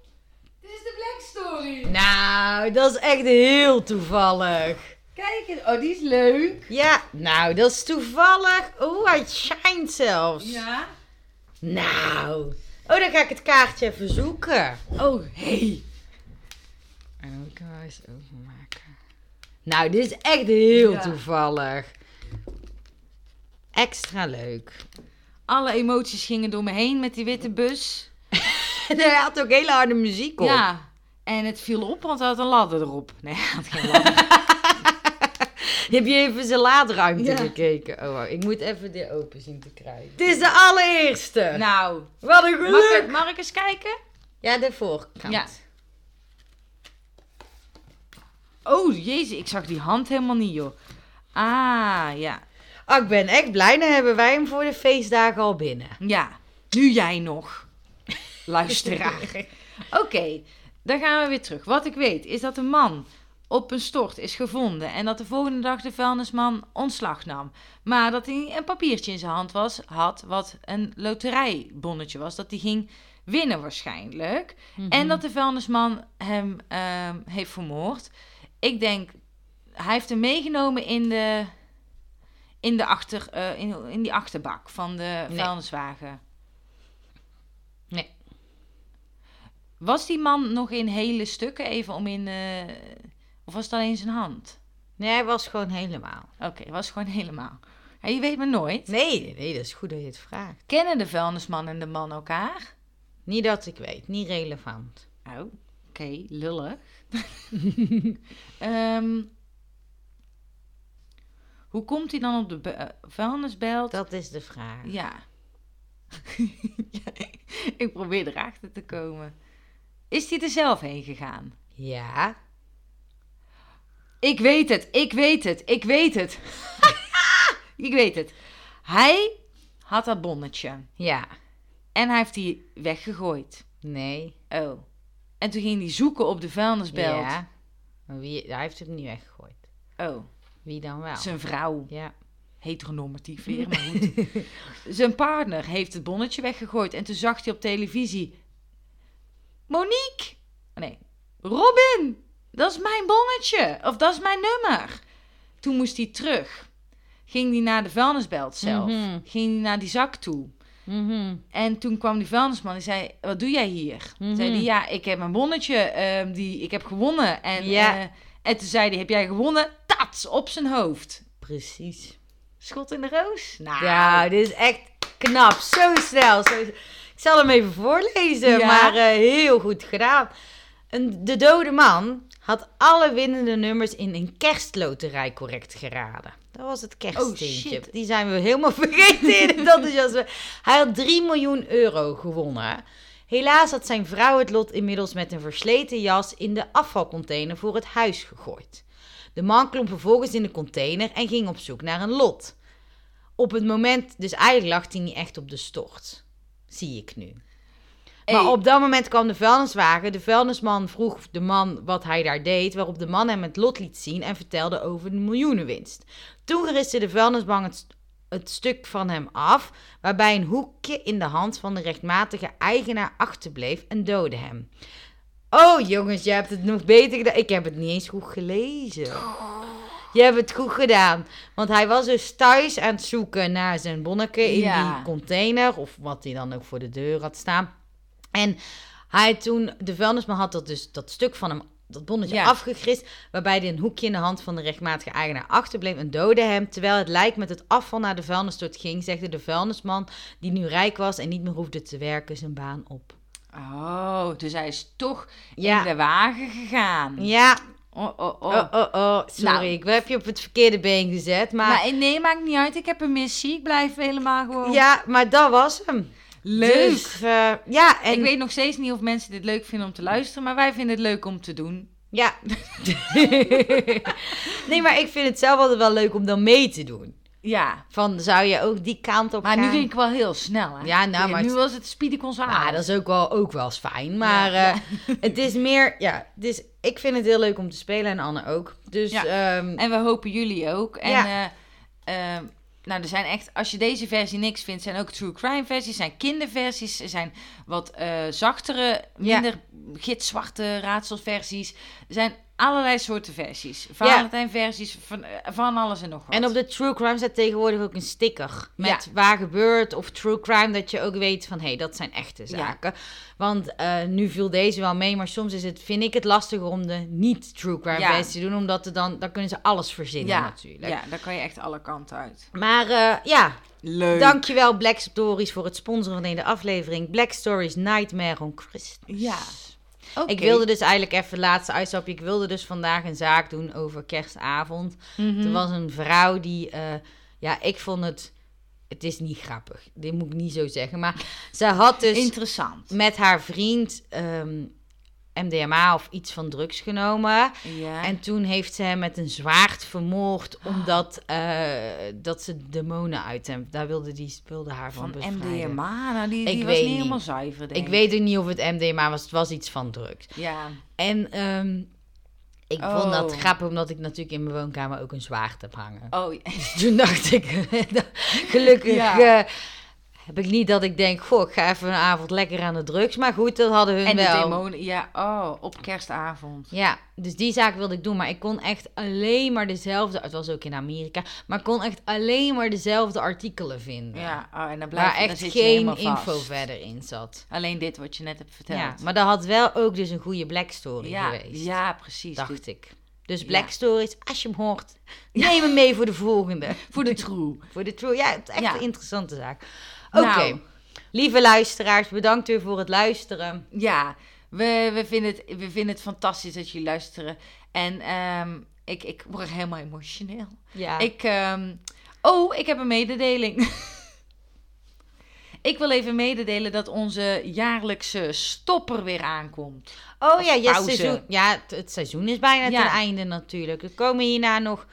Dit is de Black Story. Nou, dat is echt heel toevallig. Kijk eens. Oh, die is leuk. Ja, nou, dat is toevallig. Oeh, hij shine zelfs. Ja. Nou. Oh, dan ga ik het kaartje even zoeken. Oh, hey. En dan kan ik eens openmaken. Nou, dit is echt heel Ja. toevallig. Extra leuk. Alle emoties gingen door me heen met die witte bus. En hij had ook hele harde muziek op. Ja. En het viel op, want hij had een ladder erop. Nee, hij had geen ladder. Heb je even zijn laadruimte Ja. gekeken? Oh, ik moet even dit open zien te krijgen. Het is de allereerste. nou, Wat een mag geluk. ik, mag ik eens kijken? Ja, de voorkant. Ja. Oh, jezus, ik zag die hand helemaal niet, joh. Ah, ja. Oh, ik ben echt blij. Dan hebben wij hem voor de feestdagen al binnen. Ja, nu jij nog. Luisteraar. Oké, dan gaan we weer terug. Wat ik weet is dat een man op een stort is gevonden en dat de volgende dag de vuilnisman ontslag nam. Maar dat hij een papiertje in zijn hand was, had wat een loterijbonnetje was, dat hij ging winnen waarschijnlijk. En dat de vuilnisman hem ehm, heeft vermoord. Ik denk, hij heeft hem meegenomen in de, in de achter, eh, in, in die achterbak van de Nee. vuilniswagen. Nee. Was die man nog in hele stukken even om in... eh, of was het alleen zijn hand? Nee, hij was gewoon helemaal. Oké, het was gewoon helemaal. Ja, je weet maar nooit. Nee, nee, dat is goed dat je het vraagt. Kennen de vuilnisman en de man elkaar? Niet dat ik weet. Niet relevant. Oh, oké, lullig. Ehm, hoe komt hij dan op de eh, vuilnisbelt? Dat is de vraag. Ja. Ja, ik probeer erachter te komen. Is hij er zelf heen gegaan? Ja. Ik weet het, ik weet het, ik weet het. ik weet het. Hij had dat bonnetje Ja. en hij heeft die weggegooid. Nee. Oh. En toen ging hij zoeken op de vuilnisbelt. Ja. Wie, hij heeft het niet weggegooid. Oh, Wie dan wel? zijn vrouw. Ja. Heteronormatief weer, maar goed. zijn partner heeft het bonnetje weggegooid. En toen zag hij op televisie... Monique! Nee, Robin! Dat is mijn bonnetje. Of dat is mijn nummer. Toen moest hij terug. Ging hij naar de vuilnisbelt zelf. Mhm. Ging hij naar die zak toe. Mhm. En toen kwam die vuilnisman en zei: Wat doe jij hier? Mhm. Zei hij: Ja, ik heb mijn bonnetje, ehm, die ik heb gewonnen. En, Ja. eh, en toen zei hij: Heb jij gewonnen? Op zijn hoofd. Precies. Schot in de roos? Nou, Ja, dit is echt knap. Zo snel. Zo... Ik zal hem even voorlezen, Ja. maar eh, heel goed gedaan. Een, de dode man had alle winnende nummers in een kerstloterij correct geraden. Dat was het. Oh, shit. Die zijn we helemaal vergeten in het enthousiasme. Hij had 3 miljoen euro gewonnen. Helaas had zijn vrouw het lot inmiddels met een versleten jas in de afvalcontainer voor het huis gegooid. De man klom vervolgens in de container en ging op zoek naar een lot. Op het moment, dus eigenlijk lag hij niet echt op de stort. Zie ik nu. Maar Hey. op dat moment kwam de vuilniswagen. De vuilnisman vroeg de man wat hij daar deed, waarop de man hem het lot liet zien en vertelde over de miljoenenwinst. Toen geriste de vuilnisman het, het stuk van hem af, waarbij een hoekje in de hand van de rechtmatige eigenaar achterbleef en doodde hem. Oh jongens, je hebt het nog beter gedaan. Ik heb het niet eens goed gelezen. Je hebt het goed gedaan. Want hij was dus thuis aan het zoeken naar zijn bonneke in Ja. die container. Of wat hij dan ook voor de deur had staan. En hij toen, de vuilnisman had dat dus dat stuk van hem, dat bonnetje Ja. afgegrist. Waarbij hij een hoekje in de hand van de rechtmatige eigenaar achterbleef en doodde hem. Terwijl het lijk met het afval naar de vuilnisstort ging, zegde de vuilnisman, die nu rijk was en niet meer hoefde te werken, zijn baan op. Oh, dus hij is toch Ja. in de wagen gegaan. Ja, Oh, oh, oh. oh, oh, oh. Sorry, Nou. ik heb je op het verkeerde been gezet. Maar, Maar nee, maakt niet uit. Ik heb een missie. Ik blijf helemaal gewoon ja, maar dat was hem. leuk. Dus, eh, ja, en Ik weet nog steeds niet of mensen dit leuk vinden om te luisteren, maar wij vinden het leuk om te doen. Ja. nee, maar ik vind het zelf altijd wel leuk om dan mee te doen. Ja, Van, zou je ook die kant op maar gaan? nu ging ik wel heel snel. Hè? Ja, nou, maar nu het- was het Speedy Gonzales. Ja, dat is ook wel, ook wel eens fijn. Maar Ja, eh, het is meer... Ja, dus ik vind het heel leuk om te spelen en Anne ook. Dus ehm, En we hopen jullie ook. En eh, ehm, nou, er zijn echt, als je deze versie niks vindt, zijn ook true crime versies, zijn kinderversies, er zijn wat eh, zachtere, Ja. minder gitzwarte raadselsversies. Er zijn allerlei soorten versies. Valentijn-versies, van, eh, van alles en nog wat. En op de True Crime staat tegenwoordig ook een sticker. Met Ja. waar gebeurt of True Crime. Dat je ook weet van, hé, hey, dat zijn echte zaken. Want eh, nu viel deze wel mee. Maar soms is het, vind ik het lastiger om de niet True Crime Ja. versie te doen. Omdat er dan, dan kunnen ze alles verzinnen ja, natuurlijk. ja, daar kan je echt alle kanten uit. Maar eh, ja, Leuk. dankjewel Black Stories voor het sponsoren van deze aflevering. Black Stories Nightmare on Christmas. Ja. Ik wilde dus eigenlijk even het laatste uitstapje. Ik wilde dus vandaag een zaak doen over kerstavond. Mhm. Er was een vrouw die, eh, ja, ik vond het, het is niet grappig. Dit moet ik niet zo zeggen. Maar ze had dus Interessant. met haar vriend ehm, MDMA of iets van drugs genomen. Ja. En toen heeft ze hem met een zwaard vermoord, omdat eh, dat ze demonen uit hem, daar wilde die wilde haar van, van bevrijden. MDMA, nou, die, Ik die was weet niet niet. helemaal zuiver, denk Ik weet ook niet of het MDMA was, het was iets van drugs. Ja. En ehm, ik Oh. vond dat grappig, omdat ik natuurlijk in mijn woonkamer ook een zwaard heb hangen. Oh. Dus toen dacht ik, gelukkig Ja. eh, heb ik niet dat ik denk, goh, ik ga even een avond lekker aan de drugs. Maar goed, dat hadden hun En de wel. demonen, ja, oh, op kerstavond. Ja, dus die zaak wilde ik doen, maar ik kon echt alleen maar dezelfde, het was ook in Amerika, maar ik kon echt alleen maar dezelfde artikelen vinden. Ja, oh, en dan blijf waar dan echt geen info verder in zat. Alleen dit wat je net hebt verteld. Ja, maar dat had wel ook dus een goede Black Story ja, geweest. ja, precies. dacht ik. Dus Black Ja. Stories, als je hem hoort, neem hem mee voor de volgende. Voor de true. Voor de true. Ja, het is echt Ja. een interessante zaak. Oké. Nou. Lieve luisteraars, bedankt weer voor het luisteren. Ja, we, we, vinden het, we vinden het fantastisch dat jullie luisteren. En ehm, ik, ik word helemaal emotioneel. Ja. Ik, ehm, oh, ik heb een mededeling. ik wil even mededelen dat onze jaarlijkse stopper weer aankomt. oh ja, ja, seizoen, ja het, het seizoen is bijna Ja. ten einde natuurlijk. Er komen hierna nog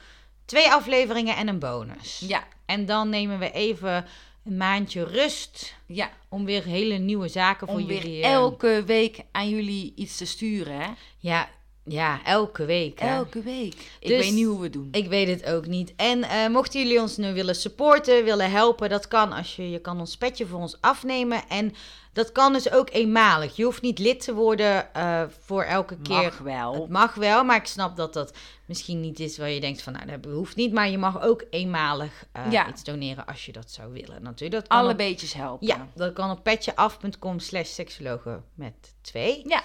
twee afleveringen en een bonus. Ja, En dan nemen we even een maandje rust ja. om weer hele nieuwe zaken voor Om weer jullie... eh, elke week aan jullie iets te sturen, hè? Ja, ja, elke week. hè. Elke week. Ik Dus- weet niet hoe we het doen. Ik weet het ook niet. En eh, mochten jullie ons nu willen supporten, willen helpen, dat kan als je, je kan ons petje voor ons afnemen. En dat kan dus ook eenmalig. Je hoeft niet lid te worden eh, voor elke keer. Mag wel. Het mag wel, maar ik snap dat dat misschien niet is waar je denkt van, nou, dat hoeft niet. Maar je mag ook eenmalig eh, Ja. iets doneren als je dat zou willen. Natuurlijk, dat Alle op- beetjes helpen. Ja, dat kan op petjeaf.com slash seksologen met twee. Ja.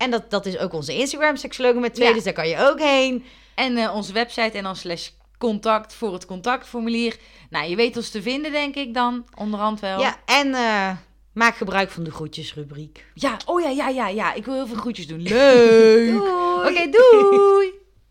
En dat, dat is ook onze Instagram, seksologen met twee, Ja. dus daar kan je ook heen. En eh, onze website en dan slash contact voor het contactformulier. Nou, je weet ons te vinden, denk ik dan. Onderhand wel. Ja, en eh, Maak gebruik van de groetjesrubriek. Ja, oh ja, ja, ja, ja. Ik wil heel veel groetjes doen. Leuk. Doei. Oké, doei.